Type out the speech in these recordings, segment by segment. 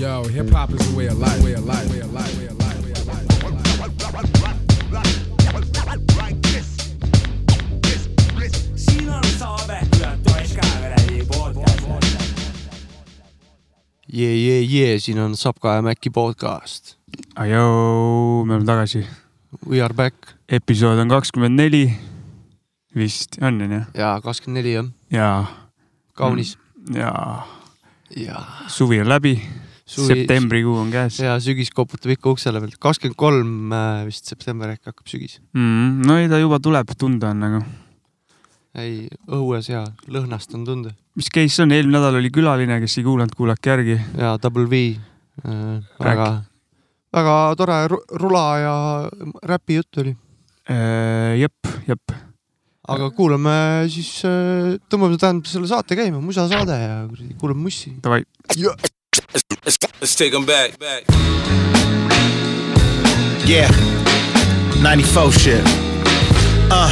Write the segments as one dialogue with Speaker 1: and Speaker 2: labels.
Speaker 1: Yo, hip hop is a way of life, way of life, way of life, way of life, way of life.
Speaker 2: on
Speaker 3: jee, jee, jee, siin on Sapka ja Mäkki podcast.
Speaker 4: Ajoo, me oleme tagasi.
Speaker 3: We are back
Speaker 4: episood on kakskümmend neli. vist on, onju.
Speaker 3: ja kakskümmend neli jah,
Speaker 4: ja,
Speaker 3: kaunis
Speaker 4: ja
Speaker 3: ja
Speaker 4: suvi on läbi. Septembrikuu on käes
Speaker 3: ja sügis koputab ikka uksele pealt, kakskümmend kolm äh, vist september ehk hakkab sügis.
Speaker 4: mm,. no ei, ta juba tuleb, tunda on nagu.
Speaker 3: ei, õues ja lõhnast on tunda
Speaker 4: mis case on, eelmine nädal oli külaline, kes ei kuulanud, kuulake järgi.
Speaker 3: ja Double V äh,, väga, väga tore ru- rula ja räpi jutt oli.
Speaker 4: Äh, jep, jep.
Speaker 3: aga kuulame siis, tõmbame tähendab selle saate käima, musasaade ja kuulame mussi.
Speaker 4: Davai.
Speaker 5: Let's, let's take them back. back.
Speaker 6: Yeah, 94 shit. Uh,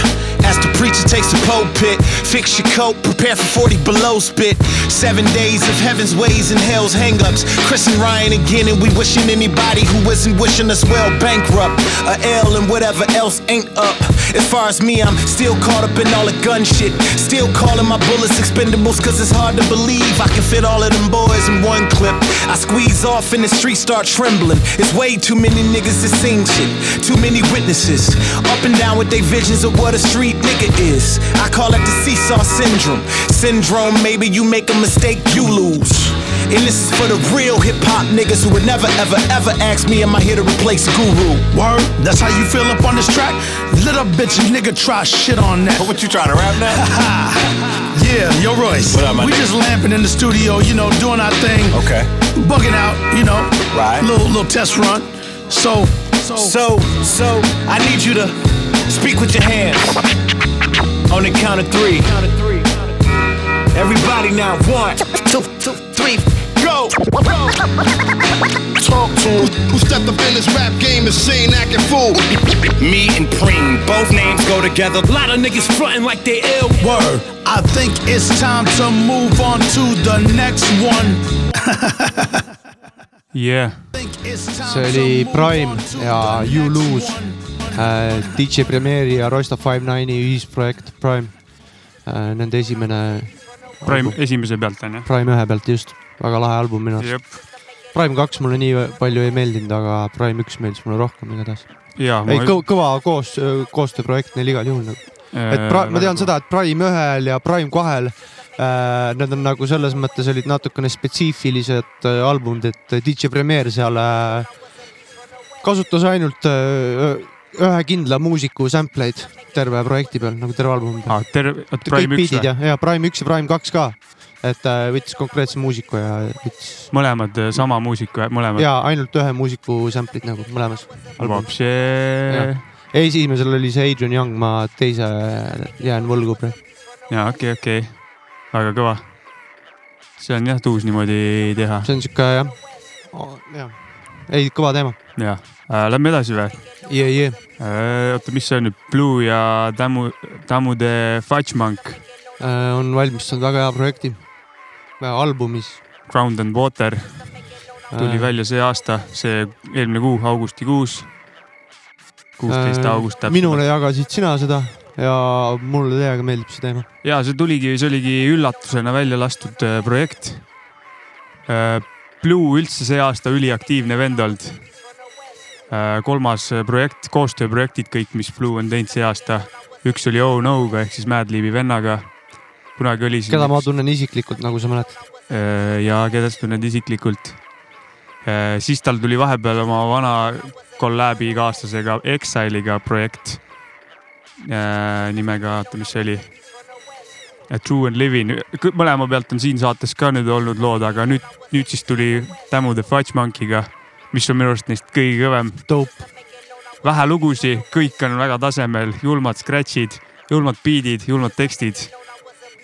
Speaker 6: as the preacher takes the pulpit, fix your coat, prepare for 40 below spit. Seven days of heaven's ways and hell's hangups. Chris and Ryan again, and we wishing anybody who isn't wishing us well bankrupt. A L and whatever else ain't up. As far as me, I'm still caught up in all the gun shit. Still calling my bullets expendables, cause it's hard to believe I can fit all of them boys in one clip. I squeeze off and the streets start trembling. It's way too many niggas to sing shit. Too many witnesses. Up and down with their visions of what a street nigga is. I call it the seesaw syndrome. Syndrome, maybe you make a mistake, you lose. And this is for the real hip hop niggas who would never, ever, ever ask me, am I here to replace Guru?
Speaker 7: Word, that's how you feel up on this track? Little up bitch and nigga try shit on that.
Speaker 5: What you trying to rap now?
Speaker 7: Yeah, yo Royce.
Speaker 5: What up, my
Speaker 7: we
Speaker 5: nigga?
Speaker 7: just lamping in the studio, you know, doing our thing.
Speaker 5: Okay.
Speaker 7: Bugging out, you know.
Speaker 5: Right.
Speaker 7: Little little test run. So, so,
Speaker 6: So, so, I need you to speak with your hands. On the count of three. Everybody now, one, two, two, three, go!
Speaker 8: Talk to him. Who stepped up in this rap game and seen acting fool?
Speaker 6: Me and Preem, both names go together.
Speaker 2: A lot of niggas frontin' like they ill.
Speaker 7: word. I think it's time to move on to the next one.
Speaker 4: Yeah.
Speaker 7: Think it's
Speaker 3: see oli Prime
Speaker 7: on
Speaker 3: ja You Lose
Speaker 7: one.
Speaker 3: DJ Premiere'i ja Roysta Five Nine'i ühisprojekt Prime äh,. Nende esimene
Speaker 4: Prime
Speaker 3: album.
Speaker 4: esimese pealt on ju.
Speaker 3: Prime ühe pealt just, väga lahe album minu arust. Prime kaks mulle nii palju ei meeldinud, aga Prime üks meeldis mulle rohkem igatahes. ei, kõva koos, koostööprojekt neil igal juhul nagu. et pra-, ma tean seda, et Prime ühel ja Prime kahel äh, Need on nagu selles mõttes olid natukene spetsiifilised äh, albumid, et DJ Premier seal äh, kasutas ainult äh, ühe kindla muusiku sample eid terve projekti peal, nagu terve albumi peal.
Speaker 4: ah,. terve, oot Prime üks või?
Speaker 3: ja, Prime üks ja Prime kaks ka. et äh, võttis konkreetse muusiku ja võttis
Speaker 4: mõlemad äh, sama muusika, mõlemad.
Speaker 3: ja ainult ühe muusiku sample'id nagu mõlemas.
Speaker 4: Vapše.
Speaker 3: esimesel oli see Adrian Young, ma teise jään võlgu praegu.
Speaker 4: ja okei, okei, väga kõva. see on jah, uus niimoodi teha
Speaker 3: see on sihuke jah oh,, jah, ei kõva teema.
Speaker 4: ja äh,. Lähme edasi või
Speaker 3: jee, jee,
Speaker 4: äh,? oota, mis see on nüüd, Blue ja Tammu, Tammude Fudgemonk,
Speaker 3: Äh, on valmistanud väga hea projekti. albumis.
Speaker 4: Ground and Water tuli
Speaker 3: Äh,
Speaker 4: välja see aasta, see eelmine kuu, augustikuus. kuusteist august täpselt.
Speaker 3: minule jagasid sina seda ja mulle täiega meeldib see teema.
Speaker 4: ja see tuligi, see oligi üllatusena välja lastud äh, projekt. Blue üldse see aasta üliaktiivne vend olnud. Kolmas äh, projekt, koostööprojektid kõik, mis Blue on teinud see aasta. üks oli Oh No'ga ehk siis Madlibi vennaga. kunagi oli
Speaker 3: keda ma tunnen isiklikult, nagu sa mäletad.
Speaker 4: Äh, ja keda sa tunned isiklikult. siis tal tuli vahepeal oma vana kolläbi kaaslasega Exile'iga projekt nimega, oota, mis see oli? True and Living, mõlema pealt on siin saates ka nüüd olnud lood, aga nüüd, nüüd siis tuli Tammu the Fudge Monkey'ga, mis on minu arust neist kõige kõvem. Vähe lugusid, kõik on väga tasemel, julmad scratch'id, julmad beat'id, julmad tekstid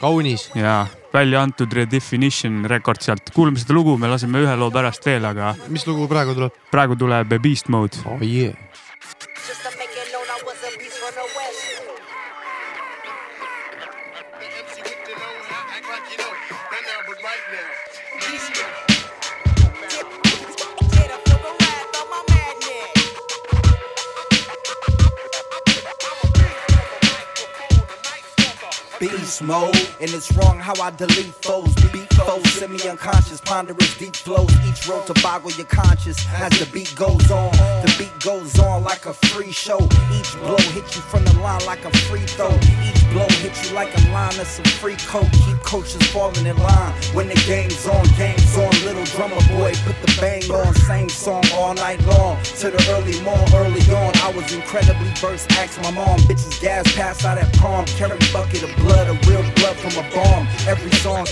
Speaker 3: kaunis.
Speaker 4: ja välja antud Redefinition rekord sealt. kuulame seda lugu, me laseme ühe loo pärast veel, aga
Speaker 3: mis lugu praegu tuleb?
Speaker 4: praegu tuleb Beast Mode.
Speaker 3: oh yeah.
Speaker 9: Ghost mode. And it's wrong how I delete foes. Beat foes, semi unconscious, ponderous deep flows. Each road to boggle your conscious as the beat goes on. The beat goes on like a free show. Each blow hit you from the line like a free throw. Each blow hit you like a line of some free coat. Keep coaches falling in line when the game's on. Game's on, little drummer boy, put the bang on. Same song all night long to the early morn. Early on, I was incredibly versed. Ask my mom, bitches gas pass out at prom. Carry bucket of blood, a real blood from a bomb. Every song.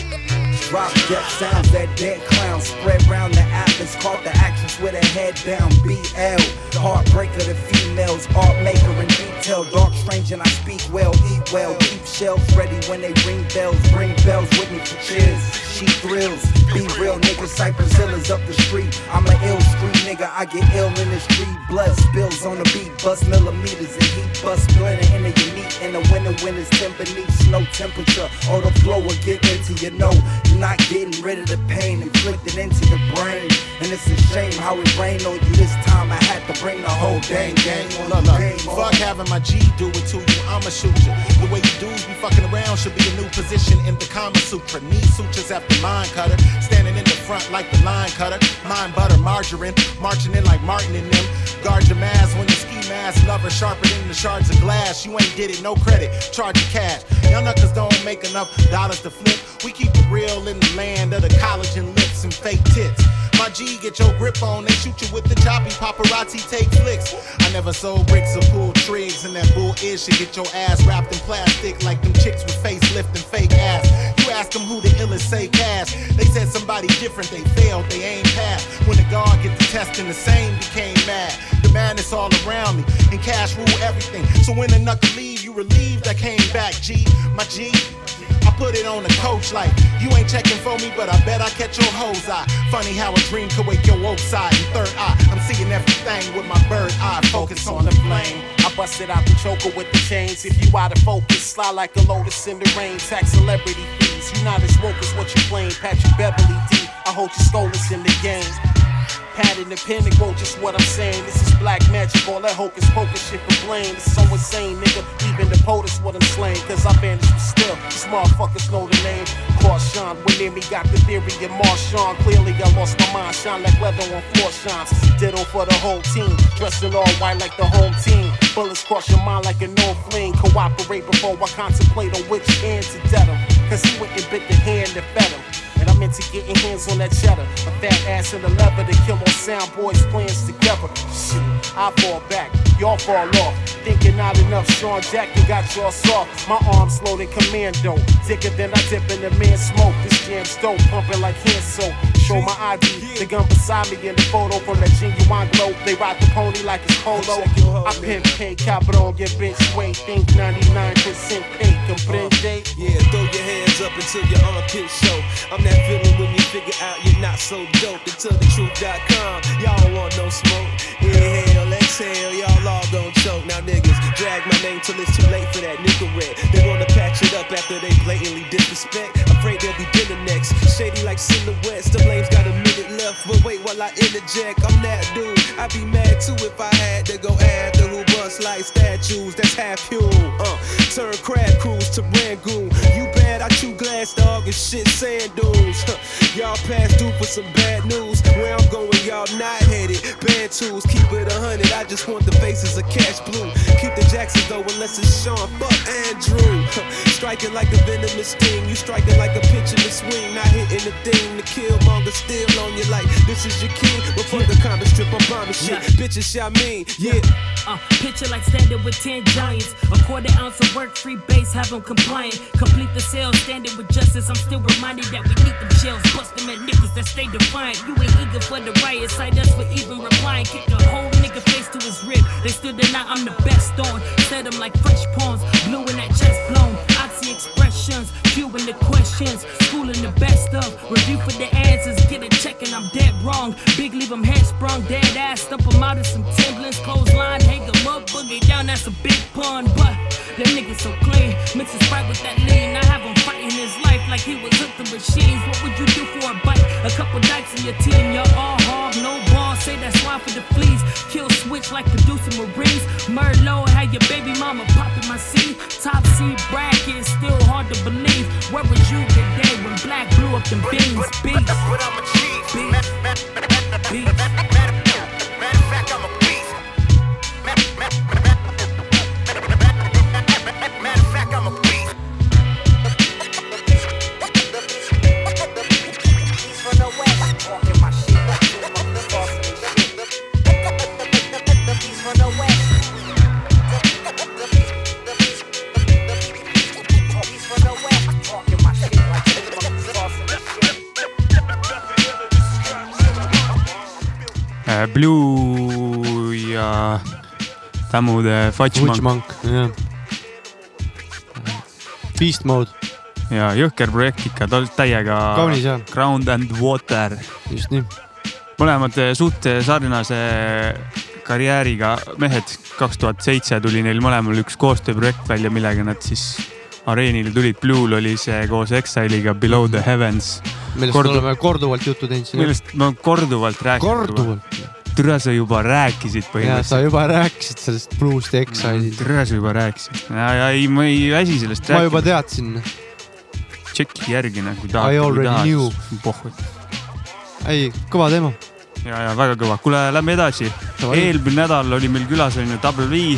Speaker 9: Drop death sounds that dead clown spread round the atlas. Caught the actress with her head down. BL, heartbreaker to females, art maker in detail. Dark strange and I speak well, eat well. Keep shelves ready when they ring bells. Bring bells with me for cheers. She thrills. Be real, nigga. Cypress Hill is up the street. I'm an ill street nigga. I get ill in the street. Blood spills on the beat. Bust millimeters and heat. Bust splinter in the unique. In the winter when it's 10 beneath snow temperature. Or the flow will get into your know. You're not getting rid of the pain inflicted into your brain. And it's a shame how it rained on you this time. I had to bring the whole dang gang on
Speaker 10: Look,
Speaker 9: the game.
Speaker 10: fuck having my G do it to you, I'ma shoot you. The way you dudes be fucking around should be a new position in the Kama Sutra. Knee sutures after mine cutter, standing in the front like the line cutter. Mine butter, margarine, marching in like Martin and them. Guard your mask when you ski mask, lover sharper than the shards of glass. You ain't get it, no credit, charge your cash. Young knuckers don't make enough dollars to flip. We keep it real in the land of the collagen lips and fake tits. My G, get your grip on. They shoot you with the choppy paparazzi take flicks. I never sold bricks or pulled trigs, and that bull is should get your ass wrapped in plastic like them chicks with facelift and fake ass. You ask them who the illest say cash. They said somebody different, they failed, they ain't passed. When the guard get the testing, the same became mad. The madness all around me, and cash rule everything. So when the knuckle leave, you relieved I came back, G. My G. Put it on the coach like you ain't checking for me, but I bet I catch your hose eye. Funny how a dream could wake your woke side and third eye. I'm seeing everything with my bird eye. Focus on the flame.
Speaker 11: I busted out the choker with the chains. If you out of focus, slide like a lotus in the rain. Tax celebrity fees. You not as woke as what you claim. Patrick Beverly D. I hold you stolus in the game. Pad in the quote just what I'm saying. This is black magic, all that hocus pocus shit for blame. It's so insane, nigga. Even the POTUS what I'm slaying, cause I vanished but still. These motherfuckers know the name. Caution, when near me got the theory of Marshawn. Clearly I lost my mind, shine like leather on floor shines. Ditto for the whole team, dressed in all white like the home team. Bullets cross your mind like a no fling. Cooperate before I contemplate on which hand to dead him. Cause he went and bit the hand that fed him. And I'm getting hands on that cheddar. A fat ass and a lever to kill all sound boys plans together. Shit, I fall back, y'all fall off. Thinking not enough, Sean Jackson got y'all soft. My arms loaded commando. Thicker than I dip in the man smoke. This jam's dope, pumping like hand soap. Show my ID, the gun beside me in the photo from that genuine glow. They ride the pony like it's polo. I pimp pay cabrón, get bitch weight. Think 99% pay, comprende?
Speaker 12: Yeah, throw your hands up until your armpit show. I'm that feeling when you figure out you're not so dope. And tellthetruth.com, y'all don't want no smoke. Inhale, exhale, y'all all gon' choke. Now niggas drag my name till it's too late for that nickel red. They wanna patch it up after they blatantly disrespect. Afraid they'll be dinner next. Shady like silhouettes. The blame's got a minute left, but wait while I interject. I'm that dude. I'd be mad too if I had to go after who bust like statues. That's half fuel. Uh, turn crab crews to Rangoon. You I chew glass dog and shit sand dunes. Y'all pass due for some bad news. Where I'm going, y'all not headed. Bad tools, keep it a hundred. I just want the faces of cash blue. Keep the Jacksons though, unless it's Sean. Fuck Andrew. Striking like a venomous sting. You striking like a pitch in the swing. Not hitting the thing to kill monger still on you like this is your king. Before the comic strip, I'm bombing shit. Bitches, y'all mean, yeah.
Speaker 13: Uh, picture like standing with 10 giants. A quarter ounce of work, free base, have them compliant. Complete the sale, standing with justice. I'm still reminded that we need them shells. Bust them at niggas that stay defiant. You ain't eager for the riot, cite us for even replying. Kick the whole nigga face to his rib. They still night, I'm the best on. Set them like fresh pawns. Blue in that chest blown. Oxy expressions, cueing the questions. Schooling the best of. Review for the answers, get a check and I'm dead wrong. Big leave head sprung, dead ass. Stump them out of some Timberlands, clothesline. Hang them up, boogie down, that's a big pun. But them niggas so clean. Mix a sprite with that lean. I have him fighting his life like he was hooked to machines. What would you do for a bite? A couple dikes in your team, you're all hog, no say that's why for the fleas. Kill switch like producing Marines. Merlot had your baby mama popping my seed. Top seed bracket, still hard to believe. Where was you today when black blew up them beans? Beats. Beats.
Speaker 4: Beats. Blue ja Tammude Fudge Monk
Speaker 3: Monk, jah. Beast Mode,
Speaker 4: ja jõhker projekt ikka, ta oli täiega
Speaker 3: Kaunis, jah.
Speaker 4: Ground and Water.
Speaker 3: just nii.
Speaker 4: mõlemad eh, suht sarnase karjääriga mehed. kaks tuhat seitse tuli neil mõlemal üks koostööprojekt välja, millega nad siis areenile tulid. Blue'l oli see koos Exile'iga Below the Heavens.
Speaker 3: millest
Speaker 4: Kordu-
Speaker 3: me oleme korduvalt juttu teinud siin.
Speaker 4: millest ma korduvalt rääkinud.
Speaker 3: korduvalt.
Speaker 4: Türa sa juba rääkisid
Speaker 3: ja sa
Speaker 4: põhimõtteliselt.
Speaker 3: juba rääkisid sellest Blue'st ja Exile'ist.
Speaker 4: türa sa juba rääkisid. ja, ja ei, ma ei väsi sellest
Speaker 3: ma juba
Speaker 4: rääkida.
Speaker 3: teadsin.
Speaker 4: tšeki järgi nagu
Speaker 3: I
Speaker 4: tahad.
Speaker 3: already knew. ei, kõva teema.
Speaker 4: ja, ja väga kõva. kuule, lähme edasi. Eelmine nädal oli meil külas on ju Double V.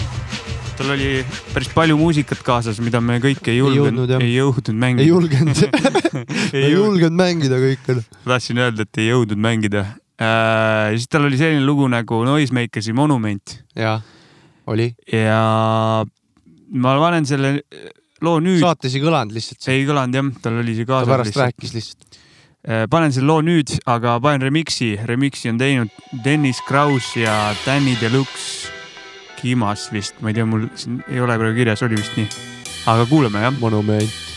Speaker 4: tal oli päris palju muusikat kaasas, mida me kõike ei julgenud, ei jõudnud mängida.
Speaker 3: ei julgenud ei julgenud mängida kõike.
Speaker 4: tahtsin öelda, et ei jõudnud mängida äh,. siis tal oli selline lugu nagu Noisemakeri Monument
Speaker 3: jaa, oli.
Speaker 4: ja ma panen selle loo nüüd.
Speaker 3: saates ei kõlanud lihtsalt.
Speaker 4: ei kõlanud jah, tal oli see
Speaker 3: ta
Speaker 4: kaasas.
Speaker 3: pärast rääkis lihtsalt.
Speaker 4: panen selle loo nüüd, aga panen remix'i, remix'i on teinud Dennis Kraus ja Danny Deluxe Kimas vist, ma ei tea, mul siin ei ole praegu kirjas, oli vist nii. aga kuulame jah.
Speaker 3: monument.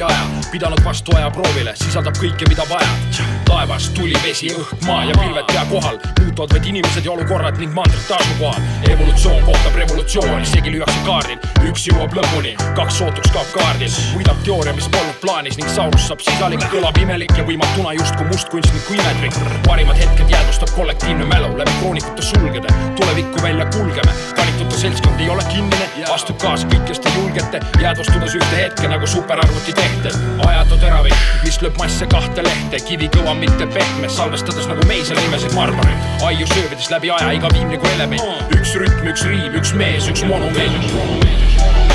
Speaker 14: y'all out. Pidanud vastu aja proovile, sisaldab kõike, mida vajad. taevas, tuli, vesi, õhk, maa ja pilved pea kohal, muutuvad vaid inimesed ja olukorrad ning mandrite asukohad. evolutsioon kohtab revolutsiooni, isegi lüüakse kaardil, üks jõuab lõpuni, kaks sootuks kaob kaardil, võidab teooria, mis polnud plaanis ning Saurus saab sisalik, kõlab imelik ja võimatuna justkui mustkunstniku imetrik. parimad hetked jäädvustab kollektiivne mälu läbi kroonikute sulgede, tulevikku välja kulgeme, valitute seltskond ei ole kinnine, astub kaasa kõik, kes te julgete, jäädvustudes ühte hetke nagu superarvuti tehted. Ajatu teravik, mis lööb masse kahte lehte, kivi kõva, mitte pehme, salvestades nagu meisel imesid marmoreid. aiu söövides läbi aja iga viimliku element, üks rütm, üks riim, üks mees, üks monument.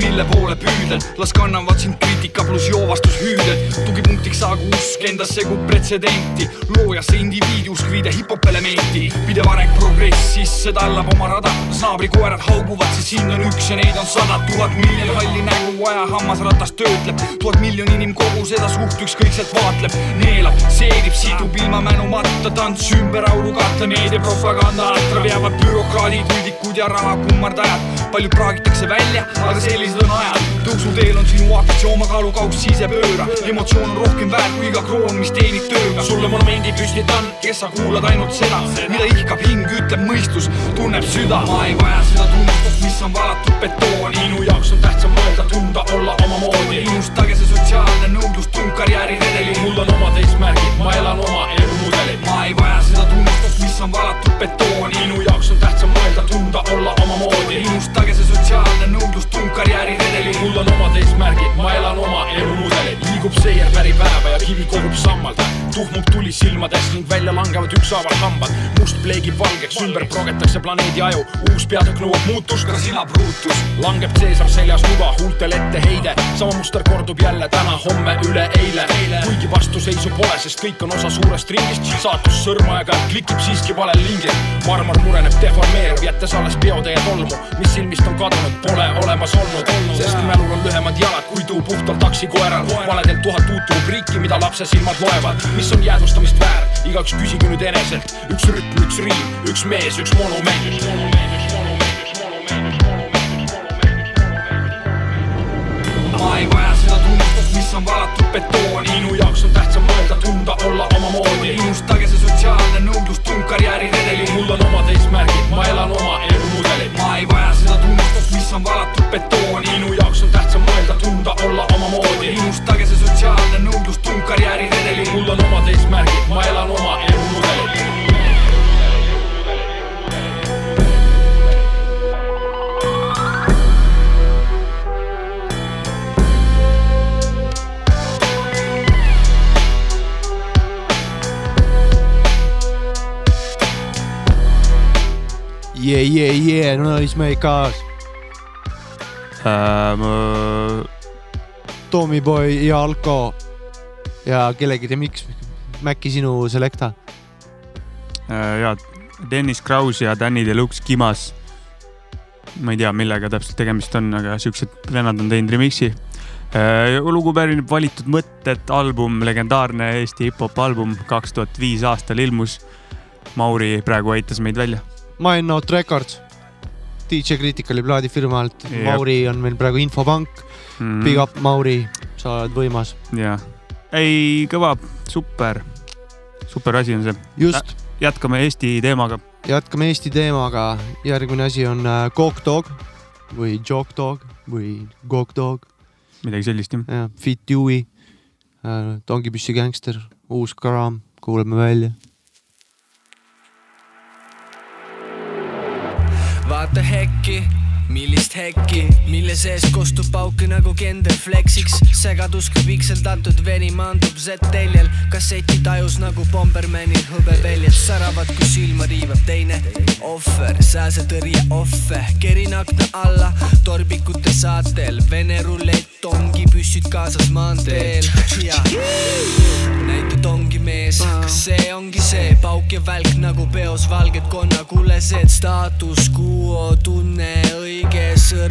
Speaker 15: See mille poole püüdlen, las kannavad sind kriitika pluss joovastushüüded. tugipunktiks saagu usk endasse kui pretsedenti, loojasse indiviidi usk viide hip-hop elementi. pidev areng, progress sisse tallab oma rada, las naabrikoerad hauguvad, siis siin on üks ja neid on sada, tuhat miljon halli nägu aja hammasratas töötleb, tuhat miljon inimkogu seda suht ükskõikselt vaatleb, neelab, seedib, sidub ilma mänumata, tants ümber auru katle, meediapropaganda alt veavad bürokraadid, üldikud ja raha kummardajad, palju praagitakse välja, aga sellised on ajad. tõusuteel on sinu akts ja oma kaalukauss sisepööra, emotsioon on rohkem väärt kui iga kroon, mis teenib tööga. sulle monumendi püstitan, kes sa kuulad ainult seda, mida ihkab hing, ütleb mõistus, tunneb süda. ma ei vaja seda tunnustust, mis on valatud betooni. minu jaoks on tähtsam mõelda, tunda, olla omamoodi. innustage see sotsiaalne nõudlustung karjääriredelil. mul on omad eesmärgid, ma elan oma elumudelit. ma ei vaja seda tunnustust, mis on valatud betooni. minu jaoks on tähtsam mõelda, tunda, olla omamoodi. innustage see sotsiaalne nõudlustung karjääriredelil. mul on omad eesmärgid, ma elan oma elumudelit. liigub seier päri päeva ja kivi kogub sammalt. tuhmub tuli silmades ning välja langevad ükshaaval hambad. must pleegib valgeks, ümber progetakse planeedi aju. uus peatükk nõuab muutust, ka sina pruutus. langeb Caesar seljas nuga, huultel etteheide. sama muster kordub jälle täna, homme, üleeile. kuigi vastuseisu pole, sest kõik on osa suurest ringist. saatus sõrmeaega klikib siiski valel lingil. marmor mureneb, deformeerub, jättes alles peotee tolmu, mis silmist on kadunud, pole olemas olnud. sest mälul on lühemad jalad kui tuub
Speaker 14: puhtalt taksikoeral, valedelt tuhat uut rubriiki, mida lapse silmad loevad, mis on jäädvustamist väärt, igaüks küsigu nüüd eneselt, üks rütm, üks riim, üks mees, üks monument. ma ei vaja seda tunnustust, mis on valatud betooni, minu jaoks on tähtsam mõelda, tunda, olla omamoodi, innustage see sotsiaalne nõudlus, tung karjääriredelil, mul on omad eesmärgid, ma elan oma elumudelit, ma ei vaja seda tunnustust, mis on valatud betooni,
Speaker 3: noisemakers.
Speaker 4: äh,.
Speaker 3: Tommyboy ja Alko ja kellegi remix, Maci sinu selekta.
Speaker 4: Äh, ja Dennis Kraus ja Danny Deluxe Kimas. ma ei tea, millega täpselt tegemist on, aga siuksed vennad on teinud remix'i. lugu pärineb valitud mõtted, album, legendaarne Eesti hip-hop album, kaks tuhat viis aastal ilmus. Mauri praegu aitas meid välja.
Speaker 3: Mind Not Records, DJ Criticali plaadifirma alt,
Speaker 4: Jep.
Speaker 3: Mauri on meil praegu infopank mm.
Speaker 4: Mhm.
Speaker 3: Big up, Mauri, sa oled võimas.
Speaker 4: jah, ei kõva, super, super asi on see.
Speaker 3: Just..
Speaker 4: jätkame Eesti teemaga.
Speaker 3: jätkame Eesti teemaga, järgmine asi on äh, Gok Dog või Jok Dog või Gok Dog.
Speaker 4: midagi sellist jah.
Speaker 3: jah, Fit Dewey, Tongipüssi gängster, uus kraam, kuulame välja.
Speaker 16: Vaatehekki millist hekki, mille sees kostub pauke nagu Gender Flexiks. segadus kui pikseldatud veri maandub Z-teljel, kasseti tajus nagu Bombermanil hõbeväljad säravad, kui silma riivab teine ohver, sääsetõrje ohve, kerin akna alla. Torbikute saatel, Vene rulett, tongipüssid kaasas maanteel. Ja näita tongi mees, kas see ongi see pauk ja välk nagu peos valged konnakullesed, staatus quo tunne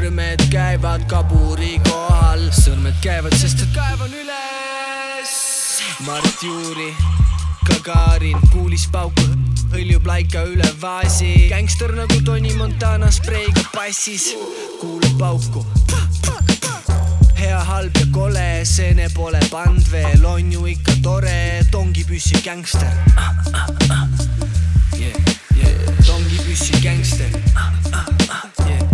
Speaker 16: sõrmed käivad kaburi kohal, sõrmed käivad, sest et kaevan üles. Mart Juuri, Gagarin, kuulis pauku, hõljub laika üle vaasi, gängster nagu Tony Montana spreiga passis, kuulab pauku hea, halb ja kole, seene pole pand veel, on ju ikka tore, tongipüssi gängster. Yeah, yeah. tongipüssi gängster. Yeah.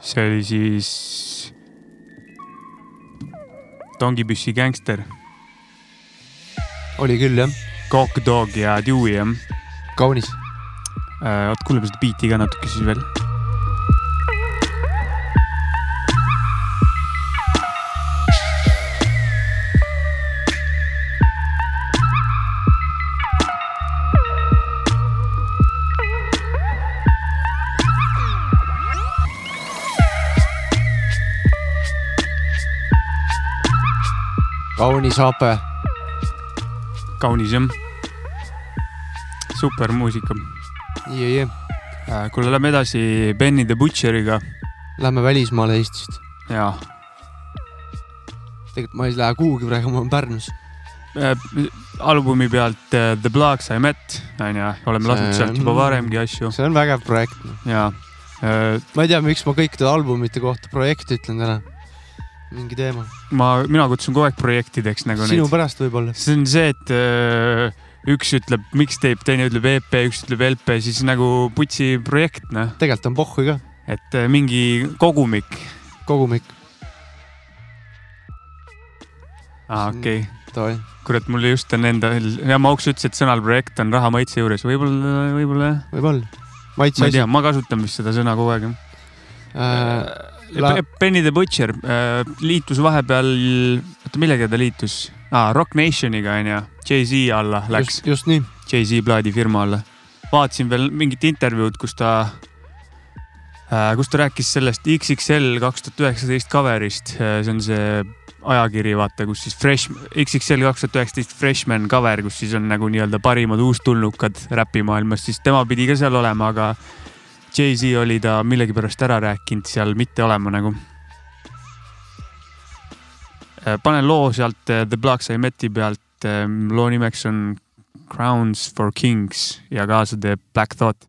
Speaker 4: See oli siis Tongipüssi gängster.
Speaker 3: oli küll jah.
Speaker 4: Cock Dog ja Dewey jah.
Speaker 3: kaunis.
Speaker 4: oot, kuulame seda biiti ka natuke siis veel.
Speaker 3: Kaunis hape.
Speaker 4: kaunis jah. super muusika.
Speaker 3: yeah,. Yeah.
Speaker 4: kuule, lähme edasi Benny the Butcheriga.
Speaker 3: Lähme välismaale Eestist.
Speaker 4: jaa.
Speaker 3: tegelikult ma ei lähe kuhugi praegu, ma olen Pärnus.
Speaker 4: albumi pealt äh, The Blocks I Met onju, oleme lasknud sealt juba varemgi asju.
Speaker 3: see on vägev projekt.
Speaker 4: jaa.
Speaker 3: ma ei tea, miks ma kõikide albumite kohta projekt ütlen täna. Mingi teema.
Speaker 4: ma, mina kutsun kogu aeg projektideks nagu
Speaker 3: sinu
Speaker 4: neid.
Speaker 3: pärast võib-olla.
Speaker 4: see on see, et öö, üks ütleb mixtape, teine ütleb EP, üks ütleb LP, siis nagu putsi projekt noh.
Speaker 3: tegelikult on pohhui ka.
Speaker 4: et öö, mingi kogumik.
Speaker 3: kogumik.
Speaker 4: aa, okei
Speaker 3: Davai..
Speaker 4: kurat, mul just on endal, ja Mauks ütles, et sõnal projekt on raha maitse juures, võib-olla, võib-olla
Speaker 3: võib-olla. maitse
Speaker 4: ma ei tea,. ma kasutan vist seda sõna kogu aeg jah
Speaker 3: Äh, la-
Speaker 4: äh,. Benny the Butcher äh, liitus vahepeal, oota millega ta liitus ah,? Rock Nationiga onju, Jay-Z alla läks.
Speaker 3: just, just nii.
Speaker 4: Jay-Z plaadifirma alla. vaatasin veel mingit intervjuud, kus ta kus ta rääkis sellest XXL kaks tuhat üheksateist cover'ist, see on see ajakiri, vaata, kus siis Fresh, XXL kaks tuhat üheksateist Freshman cover, kus siis on nagu nii-öelda parimad uustulnukad räpimaailmas, siis tema pidi ka seal olema, aga Jay-Z oli ta millegipärast ära rääkinud seal mitte olema nagu. panen loo sealt eh, The Blocks I Met'i pealt, eh, loo nimeks on Crowns for Kings ja kaasa teeb Black Thought.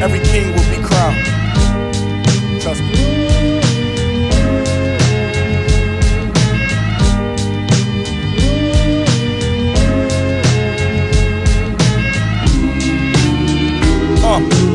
Speaker 7: Every king will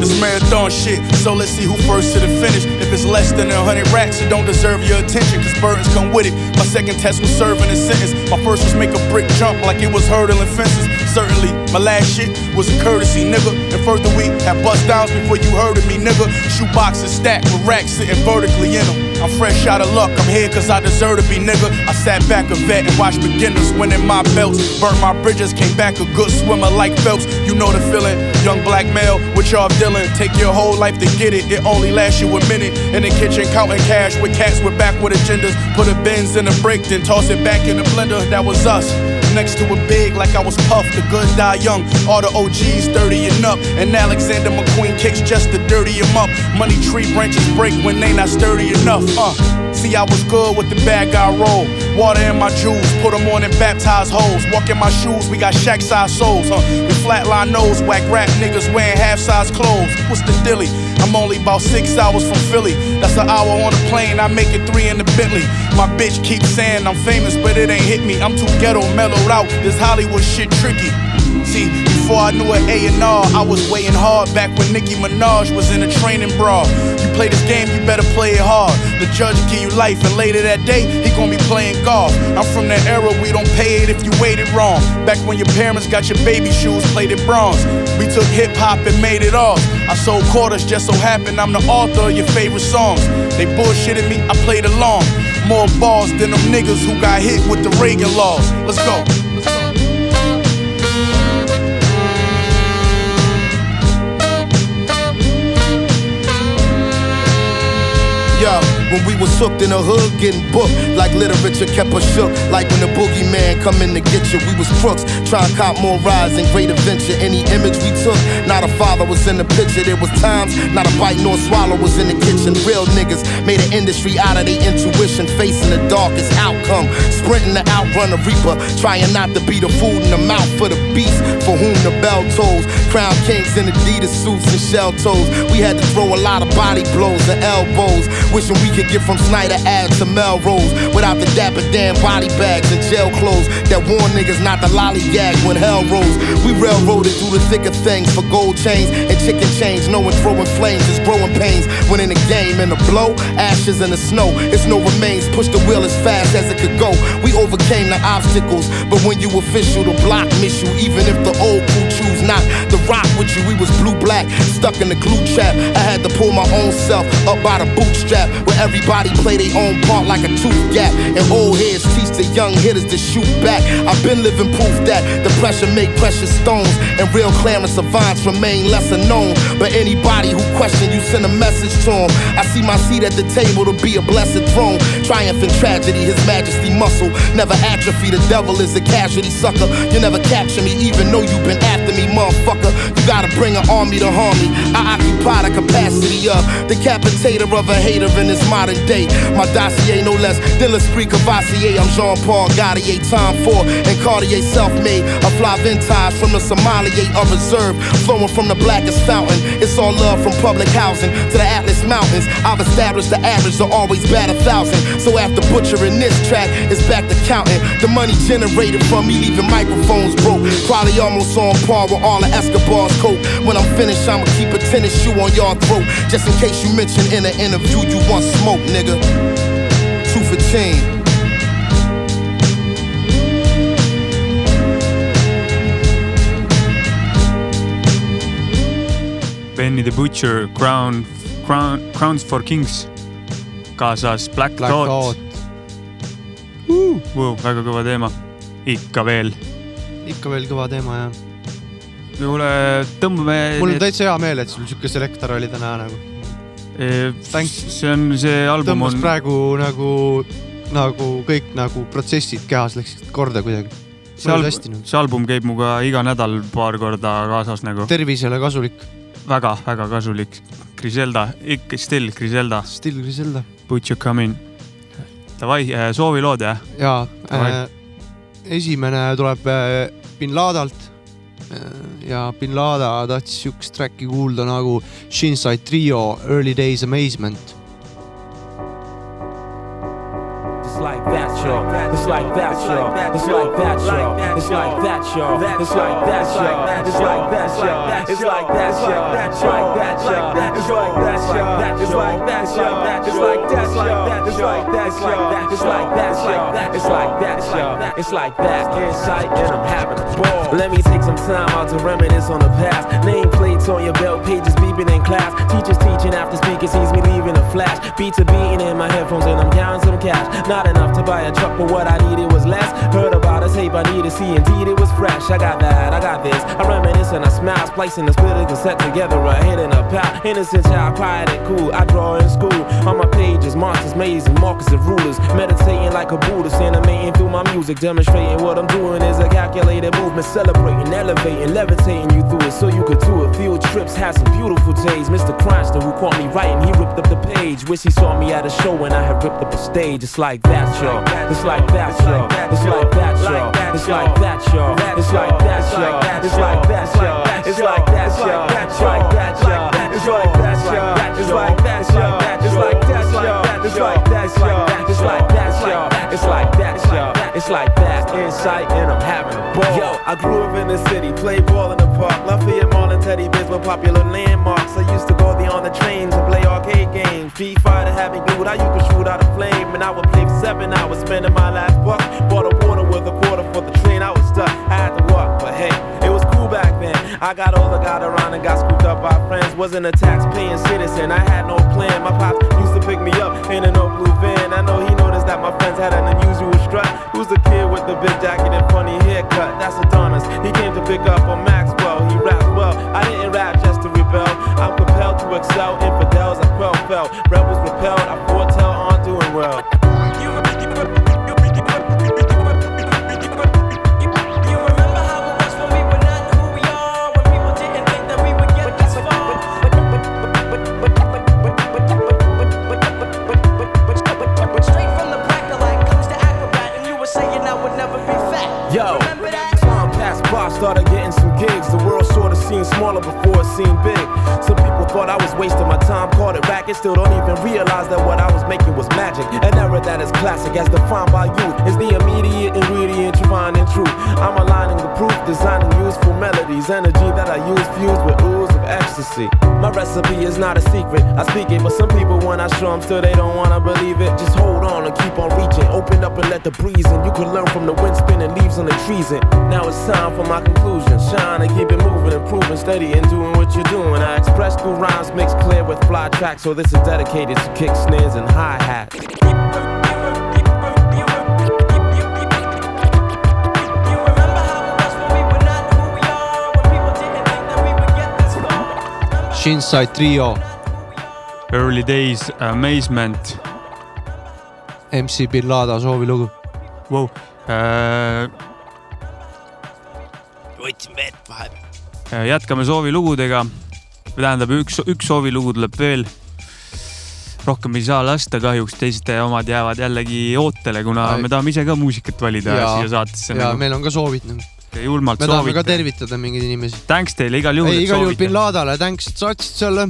Speaker 7: this marathon shit, so let's see who first to the finish. If it's less than a hundred racks, it don't deserve your attention, cause burdens come with it. My second test was serving a sentence. My first was make a brick jump like it was hurdling fences. Certainly, my last shit was a courtesy, nigga. And further, we had bust downs before you heard of me, nigga. Shoe boxes stacked with racks sitting vertically in them. I'm fresh out of luck, I'm here cause I deserve to be, nigga. I sat back a vet and watched beginners winning my belts. Burnt my bridges, came back a good swimmer like Phelps. You know the feeling, young black male with y'all dealing. Take your whole life to get it, it only lasts you a minute. In the kitchen, counting cash with cats with backward agendas. Put a Benz in a break, then toss it back in the blender. That was us. Next to a big, like I was puffed. the good die young. All the OGs 30 and up. And Alexander McQueen kicks just to dirty him up. Money tree branches break when they not sturdy enough. Uh, see, I was good with the bad guy roll. Water in my jewels, put them on and baptize hoes. Walk in my shoes, we got shack size souls, huh? With flatline nose, whack rap niggas wearing half size clothes. What's the dilly? I'm only about six hours from Philly. That's an hour on the plane, I make it three in the Bentley. My bitch keeps saying I'm famous, but it ain't hit me. I'm too ghetto, mellowed out. This Hollywood shit tricky. See, before I knew an A&R, I was weighing hard back when Nicki Minaj was in a training bra. You play this game, you better play it hard. The judge give you life, and later that day, he gonna be playing golf. I'm from that era we don't pay it if you waited wrong. Back when your parents got your baby shoes plated bronze. We took hip hop and made it off. I sold quarters, just so happened I'm the author of your favorite songs. They bullshitted me, I played along. More balls than them niggas who got hit with the Reagan laws. Let's go.
Speaker 17: Yo, when we was hooked in the hood, getting booked like literature kept us shook. Like when the boogeyman come in to get you, we was crooks. Trying to cop more rides and great adventure. Any image we took, not a father was in the picture. There was times, not a bite nor swallow was in the kitchen. Real niggas made an industry out of their intuition, facing the darkest outcome. Sprinting to outrun the reaper, trying not to be the food in the mouth for the beast for whom the bell tolls. Crown kings in Adidas suits and shell toes. We had to throw a lot of body blows and elbows. Wishing we could get from Snyder Ave to Melrose without the dapper damn body bags and jail clothes that warn niggas not to lollygag when hell rolls. We railroaded through the thick of things for gold chains and chicken chains, knowing throwing flames is growing pains. When in the game and the blow, ashes in the snow, it's no remains. Push the wheel as fast as it could go. We overcame the obstacles, but when you official, the block miss you. Even if the old choose not to rock with you, we was blue black, stuck in the glue trap. I had to pull my own self up by the bootstrap where everybody play their own part like a tooth gap. And old heads teach the young hitters to shoot back. I've been living proof that the pressure make precious stones, and real Clarence savants remain lesser known. But anybody who question you send a message to him. I see my seat at the table to be a blessed throne. Triumph in tragedy, his majesty muscle never atrophy. The devil is a casualty sucker. You never capture me, even though you've been after me, motherfucker. You gotta bring an army to harm me. I occupy the capacity of decapitator of a hater in this modern day. My dossier no less than l'esprit Cavassier. I'm Jean Paul Gaultier, time for and Cartier self-made. A fly vintage from the Somalia of reserve, flowing from the blackest fountain. It's all love from public housing to the Atlas Mountains. I've established the average to always bat a thousand. So after butchering this track, it's back to counting. The money generated from me leaving microphones broke. Probably almost on par with all of Escobar's coke. When I'm finished, I'ma keep a tennis shoe on your throat. Just in case you mention in an interview you want smoke, nigga. Two for ten.
Speaker 4: Benny the Butcher, Crown, Crown, Crowns for Kings kaasas Black,
Speaker 3: Black
Speaker 4: Thought,
Speaker 3: Thought.
Speaker 4: uh,. väga kõva teema, ikka veel.
Speaker 3: ikka veel kõva teema jah.
Speaker 4: kuule, tõmbame.
Speaker 3: mul on täitsa hea meel, et sul sihuke selektor oli täna nagu.
Speaker 4: see on, see album
Speaker 3: tõmbas
Speaker 4: on,
Speaker 3: praegu nagu, nagu kõik nagu protsessid kehas läksid korda kuidagi.
Speaker 4: see album, see album käib minuga iga nädal paar korda kaasas nagu.
Speaker 3: tervisele kasulik.
Speaker 4: väga, väga kasulik. Griselda, ikka still Griselda.
Speaker 3: Still Griselda.
Speaker 4: Put you coming. Davai, soovilood jah?
Speaker 3: ja
Speaker 4: Davai.
Speaker 3: äh, esimene tuleb äh, bin Ladalt äh, ja bin Lada tahtis siukest track'i kuulda nagu Shinside Trio Early Days Amazement.
Speaker 2: Y'all. It's like that, y'all. It's like that, y'all. It's like that, y'all. It's like that, y'all. It's like that, y'all. It's like that, y'all. It's like that, y'all. It's like that, y'all. It's like that, y'all. It's like that, y'all. It's like that, y'all. It's like that, y'all. It's like that. Insight and I'm having a ball. Let me take some time out to reminisce on the past. Nameplates on your belt, pages beeping in class. Teachers teaching after speaker sees me leaving a flash. Beats are beating in my headphones and I'm counting some cash. Not enough to buy a truck, but what I needed was less. Heard about a tape I need to see, indeed it was fresh. I got that, I got this. I reminisce and I smile, splicing the split of set together, a hit and a pal. Innocent child, quiet and cool. I draw in school. On my pages, monsters, mazes, markers of rulers. Meditating like a Buddhist, animating through my music, demonstrating what I'm doing is a calculated movement, celebrating, elevating, levitating you through it so you could do it. Field trips, had some beautiful days. Mr. Cranston, who caught me writing, he ripped up the page. Wish he saw me at a show when I had ripped up a stage. It's like that, y'all. It's like that, y'all. It's like that, y'all. It's like that, y'all. It's like that, y'all. It's like that, y'all. It's like that, y'all. It's like that, y'all. It's like that, y'all. It's like that, y'all. It's like that, y'all. It's like that, y'all. It's like that, y'all. It's like that, y'all. It's like that. Insight and I'm having a ball. Yo, I grew up in the city, played ball in the park. Lafayette Mall and Teddy Bears were popular landmarks. I used to go there on the trains and play arcade games. P5 to have glued out, you could shoot out a flame. And I would play seven hours, spending my last buck. Bought a water with a quarter for the train, I was stuck. I had to walk, but hey, it was cool back then. I got older, got around and got scooped up by friends. Wasn't a tax paying citizen, I had no plan. My pops not a secret, I speak it, but some people when I show them still they don't wanna believe it. Just hold on and keep on reaching. Open up and let the breeze in. You can learn from the wind spinning leaves on the trees. And now it's time for my conclusion. Shine and keep it moving, improving, steady and doing what you're doing. I express through rhymes mixed clear with fly tracks, so this is dedicated to kick snares and hi hats.
Speaker 3: Shinside Trio,
Speaker 4: Early Days Amazement
Speaker 3: MC bin Lada soovilugu
Speaker 4: wow.. Äh,
Speaker 3: võtsin vett vahepeal.
Speaker 4: Äh, jätkame soovilugudega. tähendab, üks, üks soovilugu tuleb veel. rohkem ei saa lasta kahjuks, teiste omad jäävad jällegi ootele, kuna
Speaker 3: Ai.
Speaker 4: me tahame ise ka muusikat valida
Speaker 3: Jaa.
Speaker 4: siia saatesse.
Speaker 3: ja meil on ka soovid nagu.
Speaker 4: Julmalt
Speaker 3: me tahame ka
Speaker 4: soovite.
Speaker 3: tervitada mingeid inimesi.
Speaker 4: Thanks teile igal juhul, et
Speaker 3: igal juhul
Speaker 4: soovite
Speaker 3: bin. Ladale, thanks, et saatsid selle.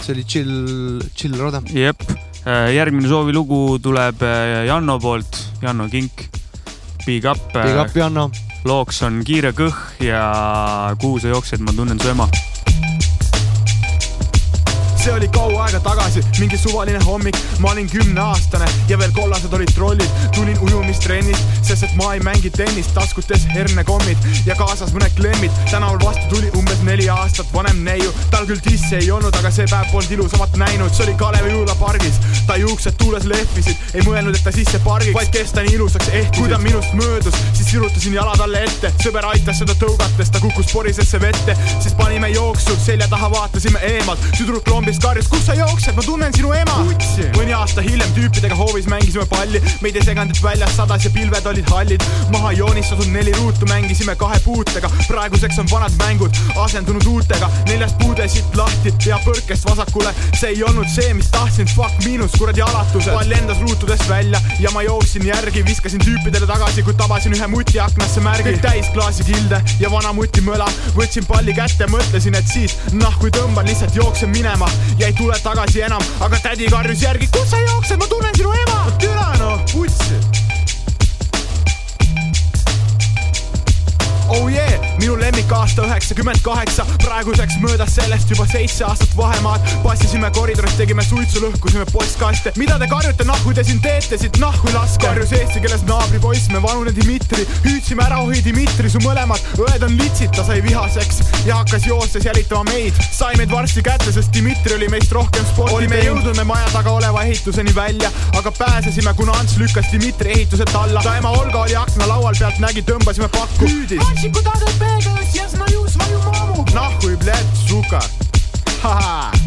Speaker 3: see oli chill, chill rada.
Speaker 4: jep, järgmine soovilugu tuleb äh, Janno poolt, Janno Kink. Big up.
Speaker 3: Big up, Janno.
Speaker 4: looks on Kiire kõh ja Kuhu sa jooksed, ma tunnen su ema.
Speaker 18: See oli kaua aega tagasi, mingi suvaline hommik, ma olin kümneaastane ja veel kollased olid trollid. tulin ujumistrennilt, sest et ma ei mängi tennist, taskutes hernekommid ja kaasas mõned klemmid. tänaval vastu tuli umbes neli aastat vanem neiu, tal küll dissi ei olnud, aga see päev polnud ilusamat näinud, see oli Kalevi jõulapargis. ta juuksed tuules lehvisid, ei mõelnud, et ta sisse pargiks, vaid kes ta nii ilusaks ehtis. kui ta minust möödus, siis sirutasin jala talle ette, sõber aitas seda tõugates, ta kukkus porisesse vette, siis panime jooksu, selja taha vaatasime eemalt, tüdruk lombist karjus, kus sa jooksed, ma tunnen sinu ema. mõni aasta hiljem tüüpidega hoovis mängisime palli, meid ei seganud, et väljas sadas ja pilved olid hallid, maha joonistatud neli ruutu mängisime kahe puutega, praeguseks on vanad mängud asendunud uutega, neljast puude siit lahti, pea põrkest vasakule, see ei olnud see, mis tahtsin, fuck miinus, kuradi alatused. pall lendas ruutudest välja ja ma jooksin järgi, viskasin tüüpidele tagasi, kui tabasin ühe muti aknasse märgi, täis klaasikilde ja vana muti möla, võtsin palli kätte, mõtlesin, et siis kui tõmban, lihtsalt jooksen minema ja ei tule tagasi enam, aga tädi karjus järgi, kus sa jooksed, ma tunnen sinu ema. türa noh, putsi. Oh yeah, minu lemmikaasta üheksakümmend kaheksa, praeguseks möödas sellest juba seitse aastat vahemaad. passisime koridoris, tegime suitsu, lõhkusime postkaste. mida te karjute, nahku te siin teete, siit nahku laske. karjus eesti keeles naabripoiss, me vanune Dmitri, hüüdsime ära, ohi Dmitri, su mõlemad õed on litsid, ta sai vihaseks ja hakkas joostes jälitama meid. sai meid varsti kätte, sest Dmitri oli meist rohkem sporti olime jõudnud me maja taga oleva ehituseni välja, aga pääsesime, kuna Ants lükkas Dmitri ehituselt alla. ta ema Olga oli aknalaual pealt, nägi, tõmbasime pakku. hüüdis.
Speaker 19: Kуда ты бегаешь, я знаю свою маму
Speaker 18: Нахуй, блядь, сука. Haha.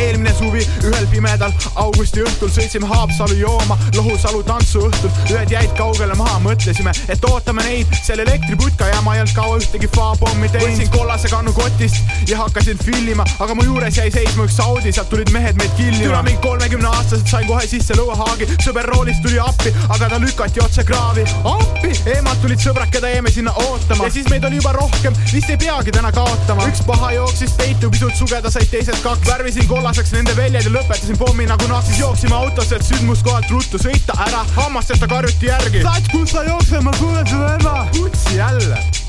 Speaker 18: Eelmine suvi ühel pimedal augusti õhtul sõitsime Haapsalu jooma Lohusalu tantsuõhtul, ühed jäid kaugele maha, mõtlesime, et ootame neid seal elektriputka ja ma ei olnud kaua ühtegi faapommi teinud. võtsin kollase kannu kotist ja hakkasin filmima, aga mu juures jäi seisma üks Audi, sealt tulid mehed meid killima. türa mind kolmekümne aastaselt sain kohe sisse lõuahaagi, sõber roolist tuli appi, aga ta lükati otse kraavi. appi, emad tulid sõbrad, keda jäime sinna ootama ja siis meid oli juba rohkem, vist ei peagi täna kaotama. üks paha jooksis peitu, pisut sugeda said teised kaks, värvisin kollaseks nende väljad ja lõpetasin pommi nagu nahk, siis jooksime autosse, et sündmuskohalt ruttu sõita ära, hammasteta karjuti järgi. Sats, kus sa jooksed, ma kuulen su ema. kutsi jälle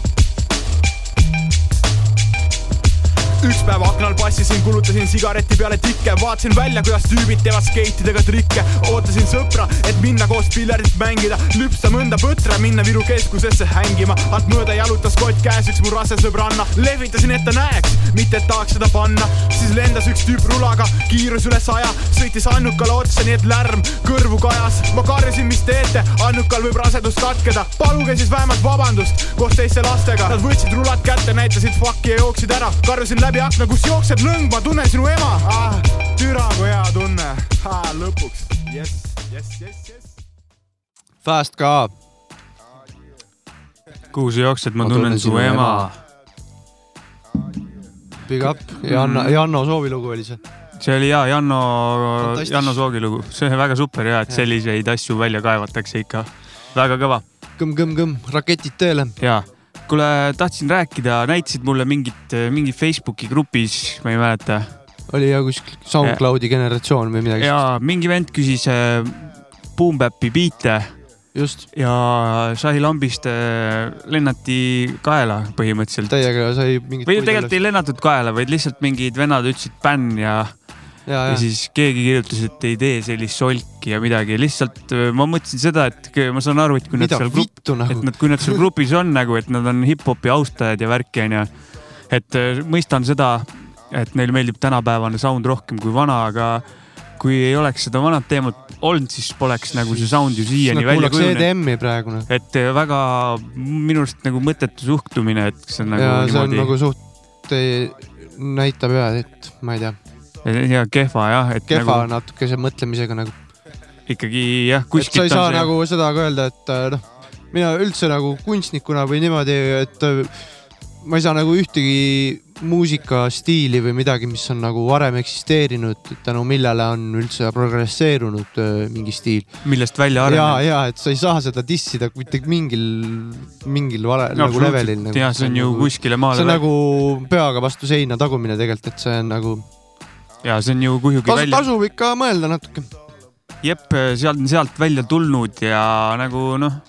Speaker 18: üks päev aknal passisin, kulutasin sigareti peale tikke, vaatasin välja, kuidas tüübid teevad skeitidega trikke. ootasin sõpra, et minna koos piljardit mängida, lüpsta mõnda põtra, minna Viru keskusesse hängima. alt mööda jalutas kott käes üks mu rase sõbranna, lehvitasin, et ta näeks, mitte et tahaks seda panna. siis lendas üks tüüp rulaga, kiirus üle saja, sõitis Annukale otsa, nii et lärm kõrvu kajas. ma karjusin, mis teete, Annukal võib rasedus katkeda, paluge siis vähemalt vabandust koos teiste lastega. Nad võtsid rulad kätte, näitasid fuck'i ja jooksid ära, karjusin läbi akna, kus jooksed lõng, ma tunnen sinu ema ah,. türa kui hea tunne ah,, lõpuks, jess, jess, jess, jess.
Speaker 3: Fast ka.
Speaker 4: kuhu sa jooksed, ma tunnen su ema.
Speaker 3: Big up, Janno, Janno soovilugu oli see.
Speaker 4: see oli hea Janno. Janno Soogi lugu, see on väga super ja et selliseid asju välja kaevatakse ikka. väga kõva.
Speaker 3: kõmm-kõmm-kõmm, raketid tööle.
Speaker 4: ja, kuule, tahtsin rääkida, näitasid mulle mingit, mingit Facebooki grupis, ma ei mäleta.
Speaker 3: oli ja kuskil SoundCloudi generatsioon või midagi.
Speaker 4: ja mingi vend küsis äh, Boom Bap'i biite.
Speaker 3: just.
Speaker 4: ja Shahi lambist äh, lennati kaela põhimõtteliselt.
Speaker 3: Täiega sai mingit.
Speaker 4: või tegelikult ei lennatud kaela, vaid lihtsalt mingid vennad ütlesid bänn ja
Speaker 3: ja,
Speaker 4: ja, ja siis keegi kirjutas, et ei tee sellist solki ja midagi, lihtsalt äh, ma mõtlesin seda, et ma saan aru, et kui nad
Speaker 3: Mida
Speaker 4: seal grupp-
Speaker 3: nagu?
Speaker 4: et nad, kui nad seal grupis on nagu, et nad on hip-hopi austajad ja värki onju. et äh, mõistan seda, et neile meeldib tänapäevane sound rohkem kui vana, aga kui ei oleks seda vanat teemat olnud, siis poleks nagu see sound ju siiani
Speaker 3: Nad
Speaker 4: välja kujunenud.
Speaker 3: EDM-i praegu noh.
Speaker 4: et äh, väga minu arust nagu mõttetu suhtumine, et see on nagu
Speaker 3: ja see on
Speaker 4: niimoodi
Speaker 3: nagu suht, näitab ühe, et ma ei tea,
Speaker 4: ja kehva jah, et
Speaker 3: kehva
Speaker 4: nagu
Speaker 3: natukese mõtlemisega nagu.
Speaker 4: ikkagi jah,
Speaker 3: et sa
Speaker 4: kuskilt
Speaker 3: ei saa
Speaker 4: see
Speaker 3: nagu seda ka öelda, et äh, noh, mina üldse nagu kunstnikuna või niimoodi, et äh, ma ei saa nagu ühtegi muusikastiili või midagi, mis on nagu varem eksisteerinud, tänu millele on üldse progresseerunud äh, mingi stiil.
Speaker 4: millest välja
Speaker 3: ja,
Speaker 4: arenenud.
Speaker 3: ja et sa ei saa seda dissida mitte mingil, mingil vale,
Speaker 4: No
Speaker 3: nagu levelil nagu..
Speaker 4: jah, see on ju kuskile maale
Speaker 3: see on nagu peaga vastu seina tagumine tegelikult, et see on nagu.
Speaker 4: Ja see on ju kuhugi
Speaker 3: tasu,
Speaker 4: välja,
Speaker 3: tasub ikka mõelda natuke.
Speaker 4: jep, sealt on sealt välja tulnud ja nagu noh,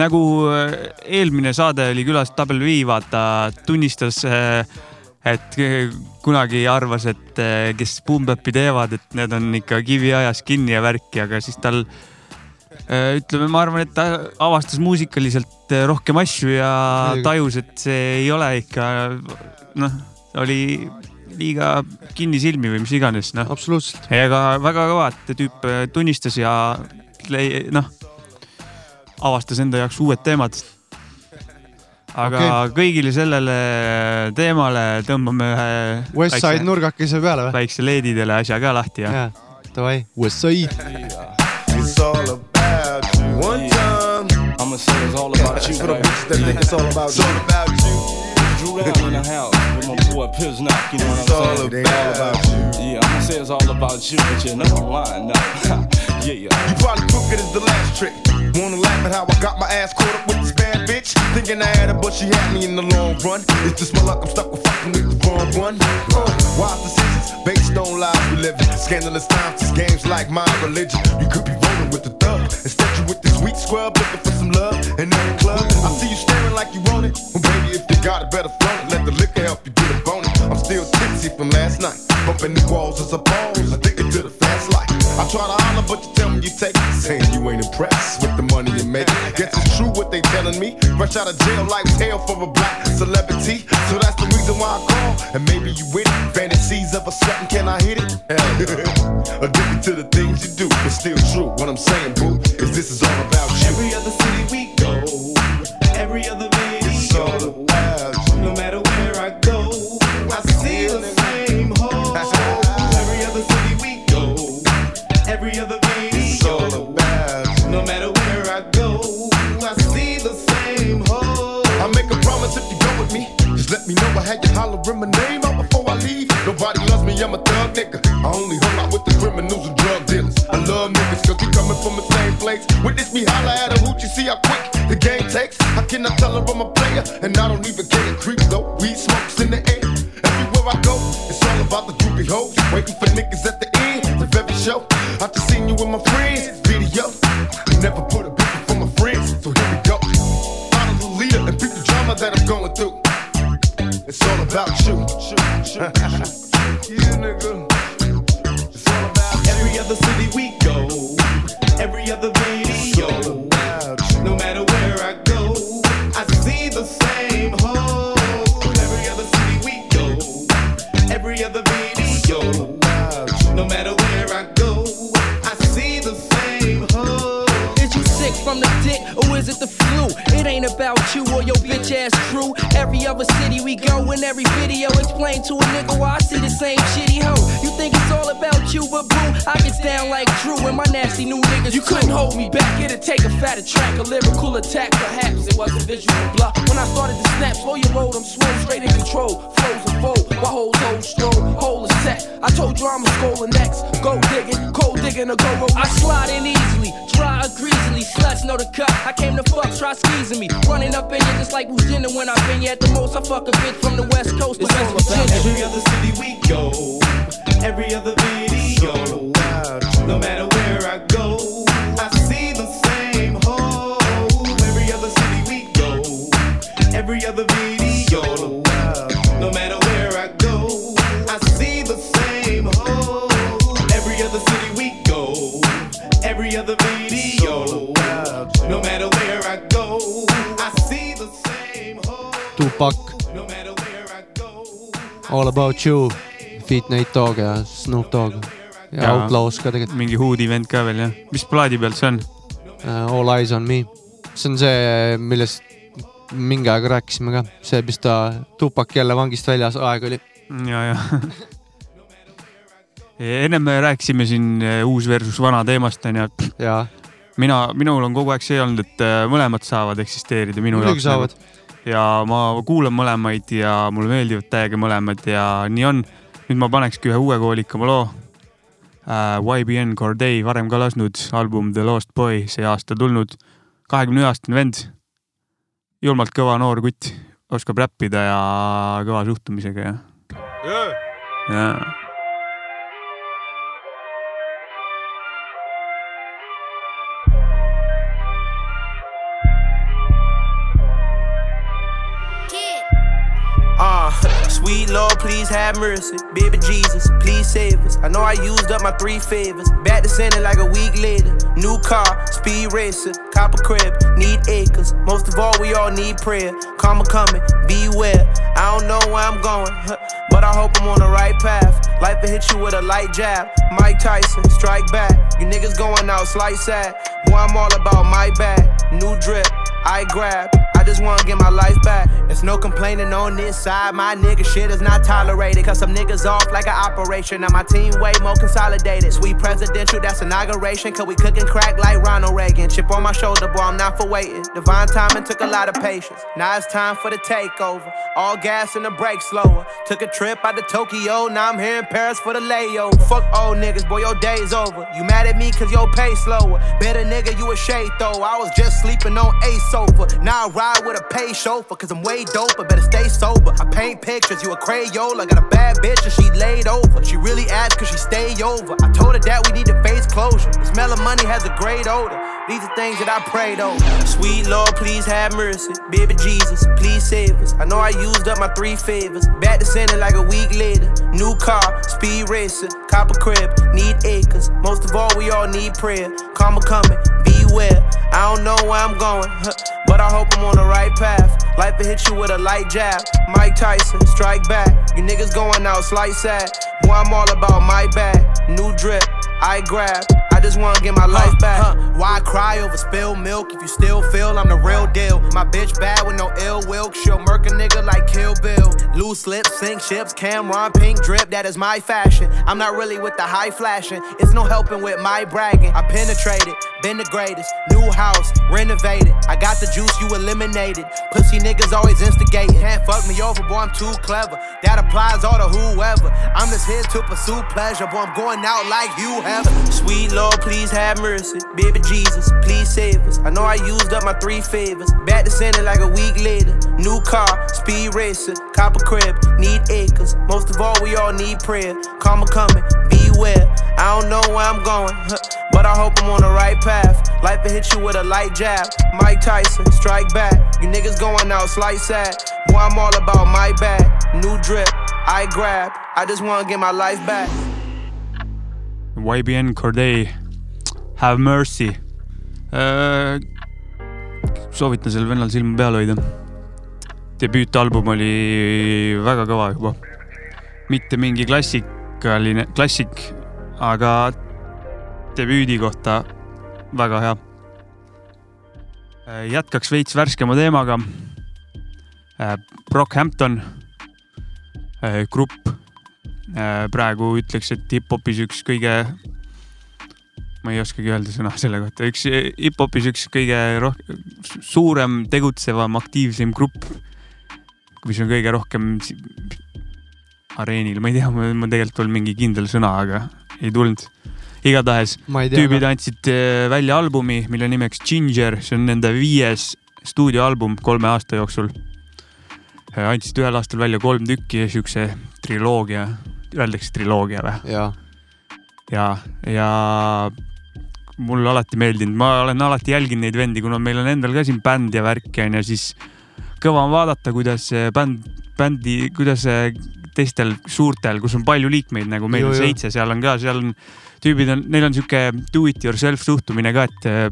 Speaker 4: nagu äh, eelmine saade oli külas V, vaata, tunnistas, et äh, kunagi arvas, et äh, kes Bap'i teevad, et need on ikka kiviajas kinni ja värki, aga siis tal äh, ütleme, ma arvan, et ta avastas muusikaliselt äh, rohkem asju ja tajus, et see ei ole ikka noh, oli liiga kinnisilmi või mis iganes noh.
Speaker 3: absoluutselt.
Speaker 4: ega väga kõva, et tüüp äh, tunnistas ja noh, avastas enda jaoks uued teemad. aga okay. kõigile sellele teemale tõmbame ühe.
Speaker 3: West Side nurgakese peale või?
Speaker 4: väikse leedidele asja ka lahti ja,
Speaker 3: ja.. Davai, West Side.
Speaker 17: It's all about you. One time.
Speaker 20: I'ma say it's all about you.
Speaker 17: For the bitches that think it's all about
Speaker 20: It's
Speaker 17: you.
Speaker 20: all about you. Drew in the house with my boy Piznock, you know what
Speaker 17: It's
Speaker 20: I'm saying?
Speaker 17: about It ain't all about
Speaker 20: Yeah, I'ma say it's all about you, but you're not lying, no. yeah, yeah.
Speaker 17: You probably took it as the last trick. Wanna laugh at how I got my ass caught up with this bad bitch? Thinking I had her, but she had me in the long run. It's just my luck, I'm stuck with fucking with the wrong one. Uh, wise decisions based on lies we live in. Scandalous times, this game's like my religion. You could be rolling with the thug. Instead, you with this weak scrub looking for some love in every club. I see you you tipsy from last night. Bumping the walls as a pose. Addicted to the fast life. I try to holler, but you tell me you take it. Saying you ain't impressed with the money you make. Guess it's true what they telling me. Rush out of jail, life's hell for a black celebrity. So that's the reason why I call. And maybe you with it. Fantasies of a certain, can I hit it? Addicted to the things you do. It's still true. What I'm saying, boo,
Speaker 21: couldn't hold me back, it'd take a fatter track, a lyrical attack. Perhaps it was a visual bluff. When I started to snap, slow your load, I'm swole, straight in control. Flows and fold, my whole hold stroll, hole is set. I told you I'm a skull next. Go digging, cold digging, or go roll. I slide in easily, dry or greasily. Sluts know the cut. I came to fuck, try squeezing me. Running up in you just like Virginia when I've been here at the most. I fuck a bitch from the west coast to West Virginia.
Speaker 22: Every other
Speaker 3: about you. Feat Nate Dogg ja Snoop Dogg. ja
Speaker 4: Jaa.
Speaker 3: Outlaws ka tegelikult.
Speaker 4: mingi Hoodi vend ka veel jah. mis plaadi peal see on?
Speaker 3: All eyes on me. see on see, millest mingi aeg rääkisime ka, see, mis ta, Tupac jälle vangist väljas aeg oli.
Speaker 4: ja, ja. ennem me rääkisime siin eh, uus versus vana teemast onju.
Speaker 3: ja.
Speaker 4: mina, minul on kogu aeg see olnud, et eh, mõlemad saavad eksisteerida minu
Speaker 3: Muidugi
Speaker 4: jaoks. Ja ma kuulan mõlemaid ja mulle meeldivad täiega mõlemad ja nii on. nüüd ma panekski ühe uue koolikama loo uh,. YBN Corday varem ka lasknud album The Lost Boy see aasta tulnud. kahekümne ühe aastane vend. julmalt kõva noor kutt, oskab räppida ja kõva suhtumisega ja, ja
Speaker 23: Uh, sweet Lord, please have mercy. Baby Jesus, please save us. I know I used up my three favors. Back to center like a week later. New car, speed racer, copper crib, need acres. Most of all, we all need prayer. Karma coming, beware. I don't know where I'm going, but I hope I'm on the right path. Life will hit you with a light jab. Mike Tyson, strike back. You niggas going out slice sad. Boy, I'm all about my bag. New drip, I grab. I just wanna get my life back. There's no complaining on this side. My nigga shit is not tolerated. Cause some niggas off like an operation. Now my team way more consolidated. Sweet presidential, that's inauguration. Cause we cooking crack like Ronald Reagan. Chip on my shoulder, boy, I'm not for waiting. Divine timing took a lot of patience. Now it's time for the takeover. All gas and the brake slower. Took a trip out to Tokyo, now I'm here in Paris for the layover. Fuck old niggas, boy, your day's over. You mad at me cause your pay slower. Better nigga, you a shade though. I was just sleeping on a sofa. Now I ride with a paid chauffeur cause I'm way doper. Better stay sober. I paint pictures, you a Crayola. Got a bad bitch and she laid over. She really asked cause she stay over. I told her that we need to face closure. The smell of money has a great odor. These are things that I prayed over. Sweet Lord, please have mercy. Baby Jesus, please save us. I know I used up my three favors. Back to center like a week later. New car, speed racer, copper crib, need acres. Most of all, we all need prayer. Karma coming, I don't know where I'm going, but I hope I'm on the right path. Life will hit you with a light jab. Mike Tyson, strike back. You niggas going out slight sad. Boy, I'm all about my bag. New drip, I grab. I just wanna get my life back. Huh, why cry over spilled milk if you still feel I'm the real deal? My bitch bad with no ill will. She'll murk a nigga like Kill Bill. Loose lips, sink ships, Cameron, pink drip, that is my fashion. I'm not really with the high flashing. It's no helping with my bragging. I penetrated, been the greatest. New house, renovated. I got the juice, you eliminated. Pussy niggas always instigating. Can't fuck me over, boy, I'm too clever. That applies all to whoever. I'm just here to pursue pleasure, boy, I'm going out like you have. Sweet Lord, please have mercy. Baby Jesus, please save us. I know I used up my three favors. Back to center like a week later. New car, speed racer, copper crib, need acres. Most of all, we all need prayer. Karma coming, beware. I don't know where I'm going, but I hope I'm on the right path. Life will hit you with a light jab. Mike Tyson, strike back. You niggas going out slice sad. Boy, I'm all about my bag. New drip, I grab. I just wanna get my life back.
Speaker 4: YBN Corday, Have Mercy äh,. soovitan sellel vennal silma peal hoida. debüütalbum oli väga kõva juba. mitte mingi klassikaline, klassik, aga debüüdi kohta väga hea. jätkaks veits värskema teemaga. Brockhampton grupp praegu ütleks, et hip-hopis üks kõige, ma ei oskagi öelda sõna selle kohta, üks hip-hopis üks kõige rohkem, suurem, tegutsevam, aktiivsem grupp. mis on kõige rohkem areenil, ma ei tea, mul tegelikult oli mingi kindel sõna, aga ei tulnud. igatahes tüübid andsid välja albumi, mille nimeks Ginger, see on nende viies stuudioalbum kolme aasta jooksul. andsid ühel aastal välja kolm tükki, siukse triloogia öeldakse triloogia või?
Speaker 3: ja,
Speaker 4: ja, ja mulle alati meeldinud, ma olen alati jälginud neid vendi, kuna meil on endal ka siin bänd ja värki on ju, siis kõva on vaadata, kuidas bänd, bändi, kuidas teistel suurtel, kus on palju liikmeid, nagu meil on seitse, seal on ka, seal on tüübid on, neil on sihuke do it yourself suhtumine ka, et eh,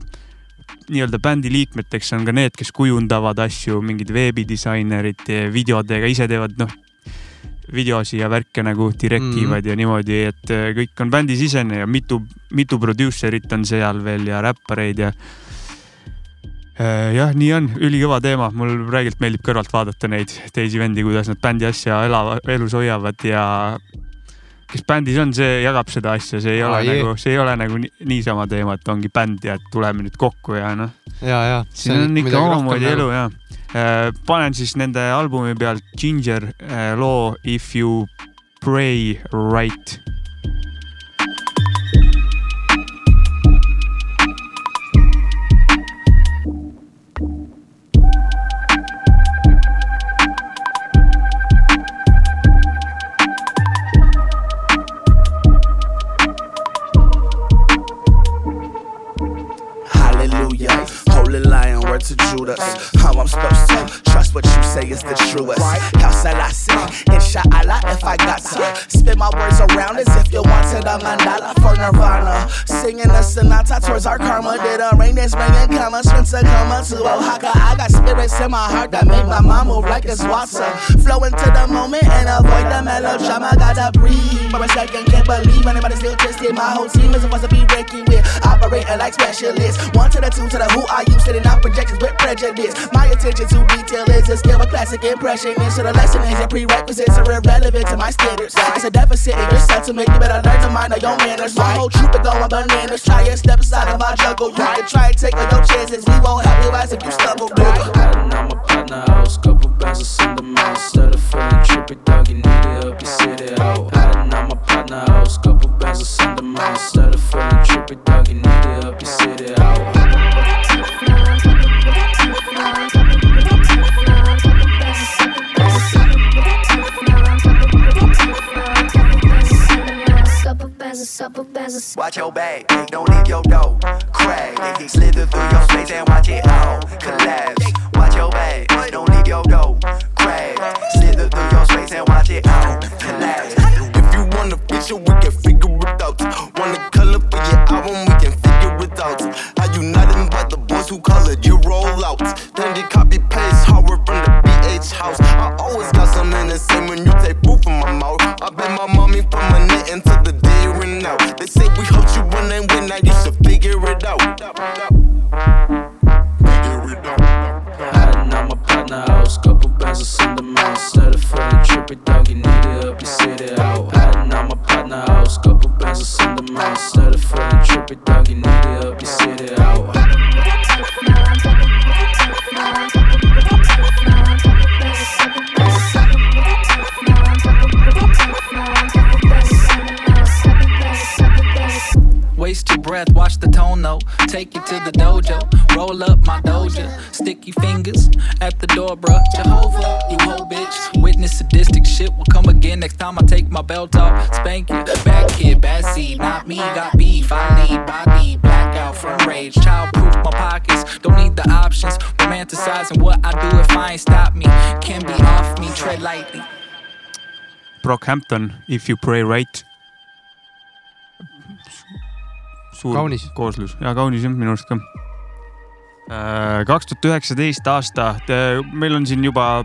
Speaker 4: nii-öelda bändi liikmeteks on ka need, kes kujundavad asju, mingid veebidisainerid videodega, ise teevad noh videosi ja värke nagu direktiivad mm. ja niimoodi, et eh, kõik on bändisisene ja mitu, mitu produusserit on seal veel ja räppareid ja. Eh, jah, nii on, ülikõva teema, mul räigelt meeldib kõrvalt vaadata neid teisi vendi, kuidas nad bändi asja elava, elus hoiavad ja kes bändis on, see jagab seda asja, see ei ole
Speaker 3: jee.
Speaker 4: nagu, see ei ole nagu ni- niisama teema, et ongi bänd ja et tuleme nüüd kokku ja noh.
Speaker 3: ja, ja.
Speaker 4: siin on ikka omamoodi elu ja. Panen siis nende albumi pealt Ginger äh, loo If you pray right.
Speaker 24: Word to Judas. How I'm supposed to trust what you say is the truest. Kausalasi, inshallah, if I got to spin my words around as if you wanted a mandala for Nirvana. Singing a sonata towards our karma. Did a rain dance bringing comma, Spencer comma to Oaxaca. I got spirits in my heart that make my mom move like it's water. Flow into the moment and avoid the melodrama. Gotta breathe for a second, can't believe anybody still twisted. My whole team is supposed to be wrecking with operating like specialists. One to the two to the who are you sitting out with prejudice. My attention to detail is a skill, a classic impression. And so the lesson is your prerequisites are irrelevant to my standards. It's a deficit in your sentiment. You better learn to mind your manners. My whole troop is going bananas. Try and step aside of our jungle. You can try and take all your chances. We won't help you as if you stumble. Right?
Speaker 25: I'm a out. Instead of feeling trippy, dog, you need to help you out. On my partner house, couple
Speaker 26: Watch your back, don't leave your dough. Crack, if he slither through your
Speaker 27: belt off. Spank you, back kid, bad seed, not me. Got beef, I lead body, blackout from rage. Childproof my pockets, don't need the options. Romanticizing what I do if I ain't stop me. Can be off me, tread lightly.
Speaker 4: Brockhampton, If you pray right. suur
Speaker 3: Kaunis.
Speaker 4: kooslus ja kaunis jah, minu arust ka. kaks tuhat üheksateist aasta, meil on siin juba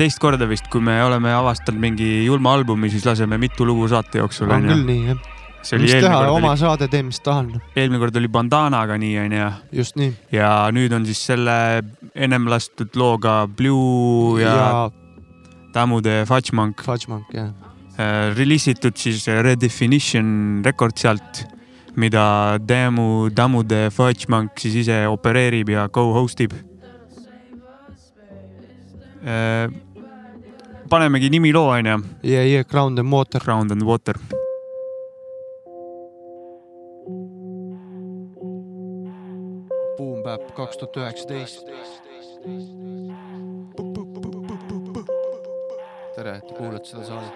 Speaker 4: teist korda vist, kui me oleme avastanud mingi julma albumi, siis laseme mitu lugu saate jooksul.
Speaker 3: on küll nii jah.
Speaker 4: see oli
Speaker 3: mis teha, oma
Speaker 4: oli,
Speaker 3: saade tee, mis tahan.
Speaker 4: eelmine kord oli Bandanaga nii onju.
Speaker 3: just nii.
Speaker 4: ja nüüd on siis selle ennem lastud looga Blue ja,
Speaker 3: Ja-.
Speaker 4: Tammude Fudgemonk.
Speaker 3: Fudgemonk jah.
Speaker 4: Reliisitud siis Redefinition rekord sealt, mida Tammu, Tammude Fudgemonk siis ise opereerib ja co-host ib. Panemegi nimi loo onju.
Speaker 3: Yeah, yeah, Ground and Water.
Speaker 4: Ground and Water.
Speaker 3: Boom Bap kaks tuhat üheksateist. tere, et kuulad seda saadet.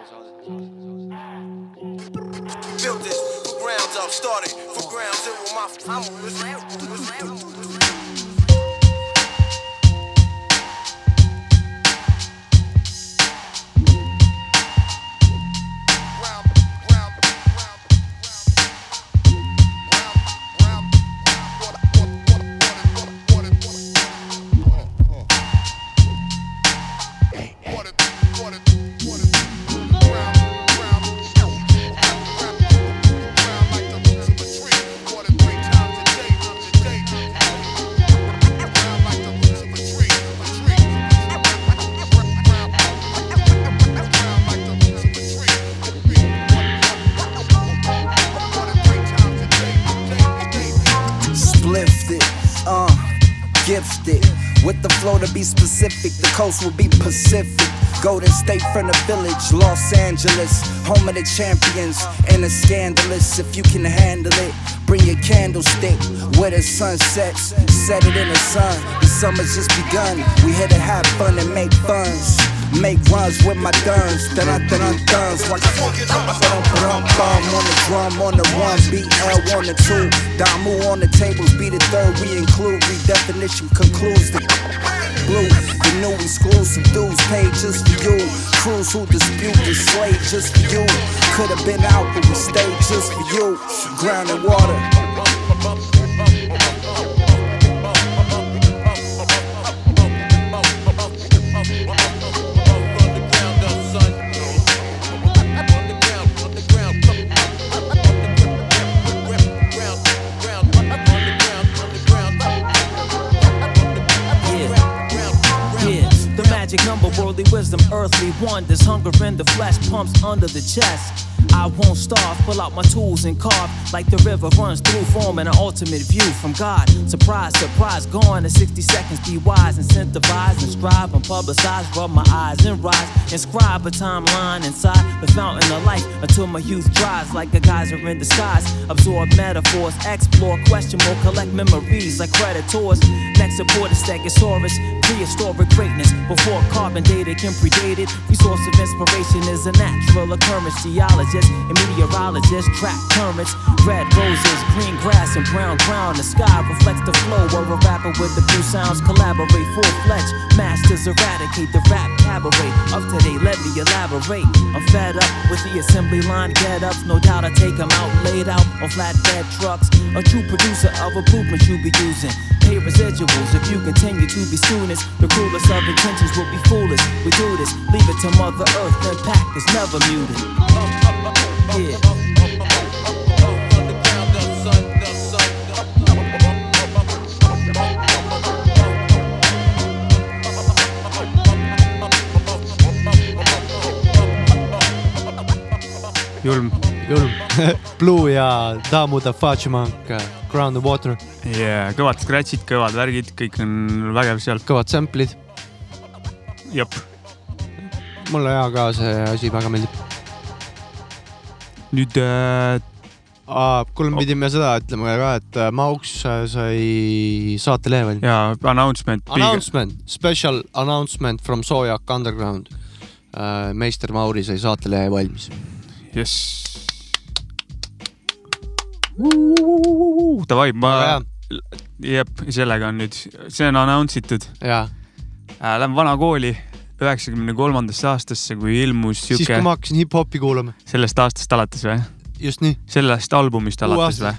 Speaker 28: Built this from ground up, started from ground zero. My
Speaker 9: gifted. With the flow to be specific, the coast will be Pacific. Golden State from the village, Los Angeles, home of the champions. And the scandalous if you can handle it. Bring your candlestick where the sun sets, set it in the sun. The summer's just begun. We here to have fun and make funds. Make runs with my duns, dun dun dun duns. Watch bum on the drum, on the one, BL on the two. Damu on the tables, be the third. We include redefinition concludes the blue. The new exclusive dudes paid just for you. Crews who dispute the slave just for you. Could have been out, but we stayed just for you. Ground and water.
Speaker 29: Worldly wisdom, earthly wonders, hunger in the flesh pumps under the chest. I won't starve, pull out my tools and carve like the river runs through, forming an ultimate view from God. Surprise, surprise, gone in 60 seconds. Be wise, incentivize and strive and publicize. Rub my eyes and rise, inscribe a timeline inside the fountain of life until my youth dries like a geyser in disguise. Absorb metaphors, explore, question more, collect memories like predators. Next support is Stegosaurus, prehistoric greatness before carbon data can predate it. Resource of inspiration is a natural occurrence. Geologist and meteorologist track currents. Red roses, green grass, and brown ground. The sky reflects the flow of a rapper with the blue sounds. Collaborate full fledged. Masters eradicate the rap cabaret of today. Let me elaborate. I'm fed up with the assembly line get ups. No doubt I take them out, laid out on flatbed trucks. A true producer of a blueprint you be using. Pay residuals if you continue to be students. The coolest of intentions will be foolish. We do this, leave it to Mother Earth. Impact is never muted. Yeah.
Speaker 4: julm.
Speaker 3: julm. Blue ja Damu the Fudgemonk, Ground and Water.
Speaker 4: yeah,. kõvad scratch'id, kõvad värgid, kõik on vägev seal.
Speaker 3: kõvad sample'id.
Speaker 4: jep.
Speaker 3: mulle ja ka see asi väga meeldib.
Speaker 4: Nüüd äh,.
Speaker 3: kuule, me pidime seda ütlema ka, et äh, Mauks äh, sai saatelehe valmis.
Speaker 4: jaa, announcement.
Speaker 3: Announcement, special announcement from Sojak Underground. meister Mauri sai saatelehe valmis.
Speaker 4: jess. Davai, ma, jep, sellega on nüüd, see on announce itud.
Speaker 3: jaa.
Speaker 4: Lähme vana kooli üheksakümne kolmandasse aastasse, kui ilmus
Speaker 3: siis,
Speaker 4: sihuke
Speaker 3: kui, ma hakkasin hip-hopi kuulama.
Speaker 4: sellest aastast alates või?
Speaker 3: just nii.
Speaker 4: sellest albumist alates või?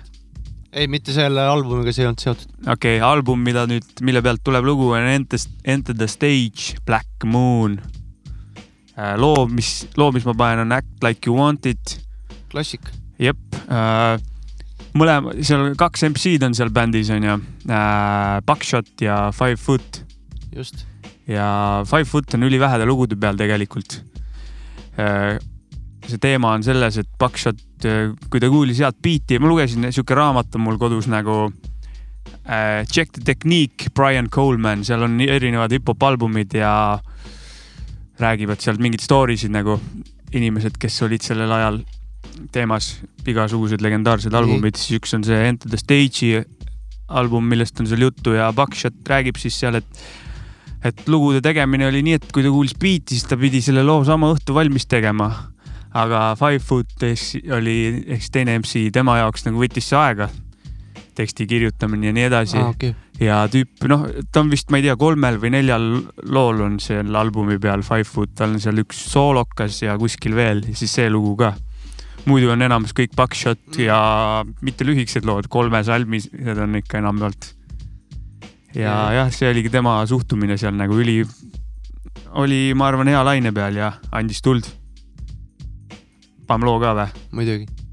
Speaker 3: ei, mitte selle albumiga, see ei olnud seotud.
Speaker 4: okei okay,, album, mida nüüd, mille pealt tuleb lugu, on Enter, Enter the Stage, Black Moon. loo, mis, loo, mis ma panen, on Act Like You Want It.
Speaker 3: klassik.
Speaker 4: jep äh,, mõlema, seal kaks MC-d on seal bändis on ju äh,, Buckshot ja Five Foot.
Speaker 3: just.
Speaker 4: Ja Five Foot on ülivähede lugude peal tegelikult äh,. see teema on selles, et Buckshot, kui ta kuulis head biiti, ma lugesin, sihuke raamat on mul kodus nagu äh, Check the Technique, Brian Coleman, seal on erinevad hip-hop albumid ja räägivad sealt mingeid story sid nagu inimesed, kes olid sellel ajal teemas igasugused legendaarsed albumid, siis üks on see Enter the Stage'i album, millest on seal juttu ja Buckshot räägib siis seal, et et lugude tegemine oli nii, et kui ta kuulis biiti, siis ta pidi selle loo sama õhtu valmis tegema. aga Five Foot oli ehk siis teine MC, tema jaoks nagu võttis see aega, teksti kirjutamine ja nii edasi
Speaker 3: Aa, okei.
Speaker 4: ja tüüp, noh, ta on vist, ma ei tea, kolmel või neljal lool on seal albumi peal Five Foot, tal on seal üks soolokas ja kuskil veel, siis see lugu ka. muidu on enamus kõik Buckshot ja mitte lühikesed lood, kolmesalmised on ikka enamjaolt. Ja jah, see oligi tema suhtumine seal nagu üli, oli, ma arvan, hea laine peal ja andis tuld. paneme loo ka või?
Speaker 3: muidugi.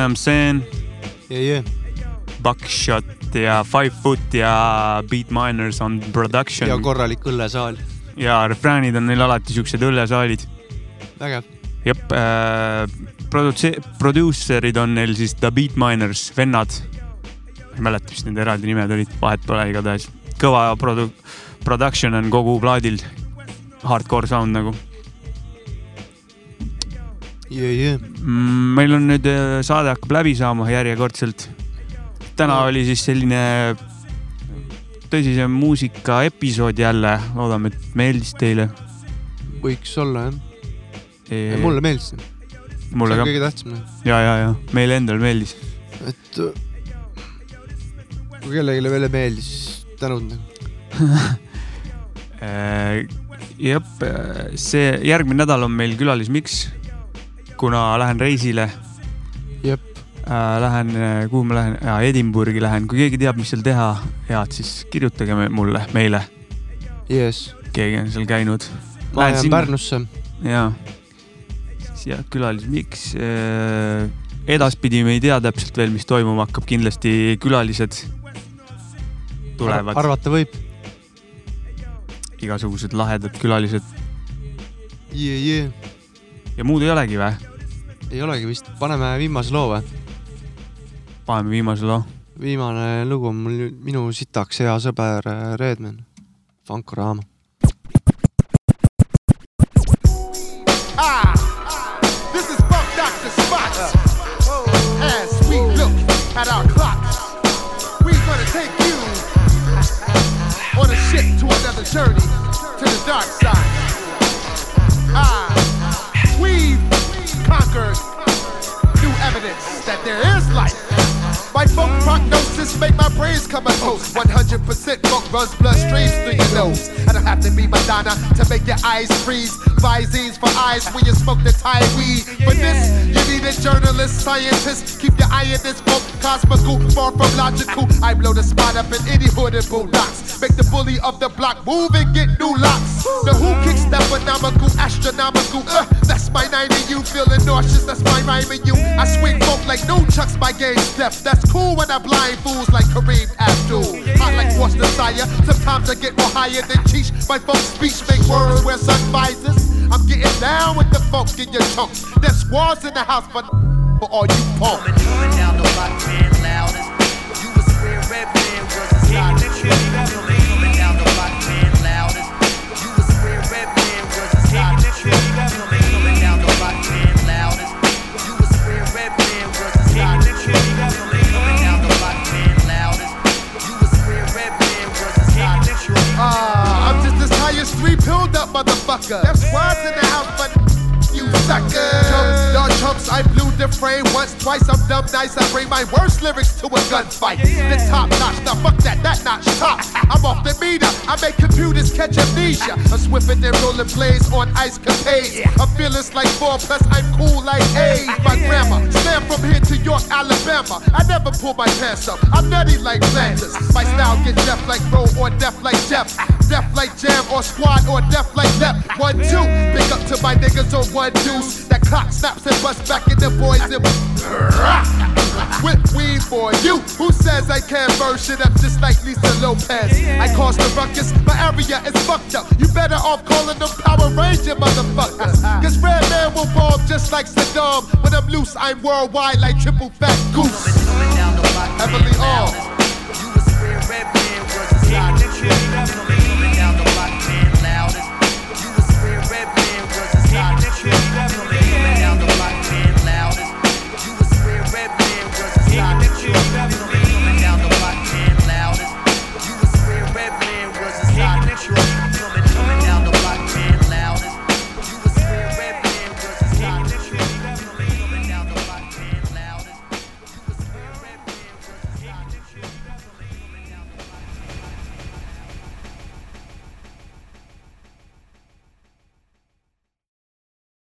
Speaker 30: know
Speaker 31: what I'm
Speaker 4: saying?
Speaker 3: yeah, yeah.
Speaker 4: Buckshot ja Five Foot ja Beat Miners on production
Speaker 3: ja korralik õllesaal.
Speaker 4: ja refräänid on neil alati siuksed õllesaalid.
Speaker 3: vägev.
Speaker 4: jep äh,, produtse-, produusserid on neil siis The Beat Miners, vennad. ma ei mäleta, mis nende eraldi nimed olid, vahet pole, igatahes kõva produ-, production on kogu plaadil. Hardcore sound nagu
Speaker 3: yeah,. Yeah.
Speaker 4: Mm, meil on nüüd äh, saade hakkab läbi saama järjekordselt. täna oli siis selline tõsisem muusika episood jälle, loodame, et meeldis teile.
Speaker 3: võiks olla jah
Speaker 4: eee... Ja.
Speaker 3: mulle meeldis.
Speaker 4: mulle ka.
Speaker 3: kõige tähtsam.
Speaker 4: ja, ja, ja meile endale meeldis.
Speaker 3: et äh, kui kellelegi veel ei meeldi, siis tänud
Speaker 4: äh, jah, see järgmine nädal on meil külalismiks kuna lähen reisile.
Speaker 3: jep.
Speaker 4: Äh, lähen, äh, kuhu ma lähen, Edinburgi lähen, kui keegi teab, mis seal teha, head, siis kirjutage mulle, meile.
Speaker 3: jess.
Speaker 4: keegi on seal käinud.
Speaker 3: ma lähen sinna. Pärnusse.
Speaker 4: jaa. siis head külalismiks. Äh, edaspidi me ei tea täpselt veel, mis toimuma hakkab, kindlasti külalised tulevad Ar.
Speaker 3: arvata võib.
Speaker 4: igasugused lahedad külalised
Speaker 3: yeah,. Yeah.
Speaker 4: ja muud ei olegi või?
Speaker 3: ei olegi vist, paneme viimase loo või?
Speaker 4: paneme viimase loo.
Speaker 3: viimane lugu on mul minu sitaks hea sõber äh, Redman, Fankoraama
Speaker 10: ah,. This is Funk Doctor Spot as we look at our clock. We gonna take you on a ship to another journey to the dark side. Ah, we've conquered new evidence that there is life. My folk prognosis made my brains
Speaker 17: come a toast. 100% funk runs bloodstreams through your nose. I don't have to be Madonna to make your eyes freeze. Visines for eyes when you smoke the Thai weed. For this, you need a journalist, scientist. Keep your eye in this book, cosmical, far from logical. I blow the spot up in any hood and bullocks. Make the bully of the block move and get new locks. The who kicks that phenomenal, astronomical. Uh, that's my 90, you feeling nauseous. That's my rhyming you. I swing folk like no chucks, my game step. That's cool when I blind fools like Kareem Abdul. Hot like Force Desire. Sometimes I get more higher than Cheech. My folks' speech make words wear sun visors. I'm getting down with the folks in your chunks. There's squads in the house for, for all you punks. There's squads in the house, but you sucker. Chumps, y'all chumps, I blew the frame once, twice. I'm dumb nice. I bring my worst lyrics to a gunfight. The top notch, now fuck that, that notch top. I'm off the meter. I make computers catch amnesia. I'm swiffing and rolling plays on ice capades. I'm fearless like four, plus I'm cool like eight. My grandma, slam from here to York, Alabama. I never pull my pants up. I'm nutty like Flanders. My style get deaf like Bro or deaf like Jeff. Deaf like Jam or Squad or deaf like Lep. One, two. Big up to my niggas on one deuce. That clock snaps and busts back in the boys and Whip weed for you. Who says I can't burn shit up just like Lisa Lopez? I cause the ruckus. My area is fucked up. You better off calling them Power Ranger motherfuckers. Cause Red Man will bomb just like Saddam. When I'm loose, I'm worldwide like triple fat goose. Heavily side. Coming down the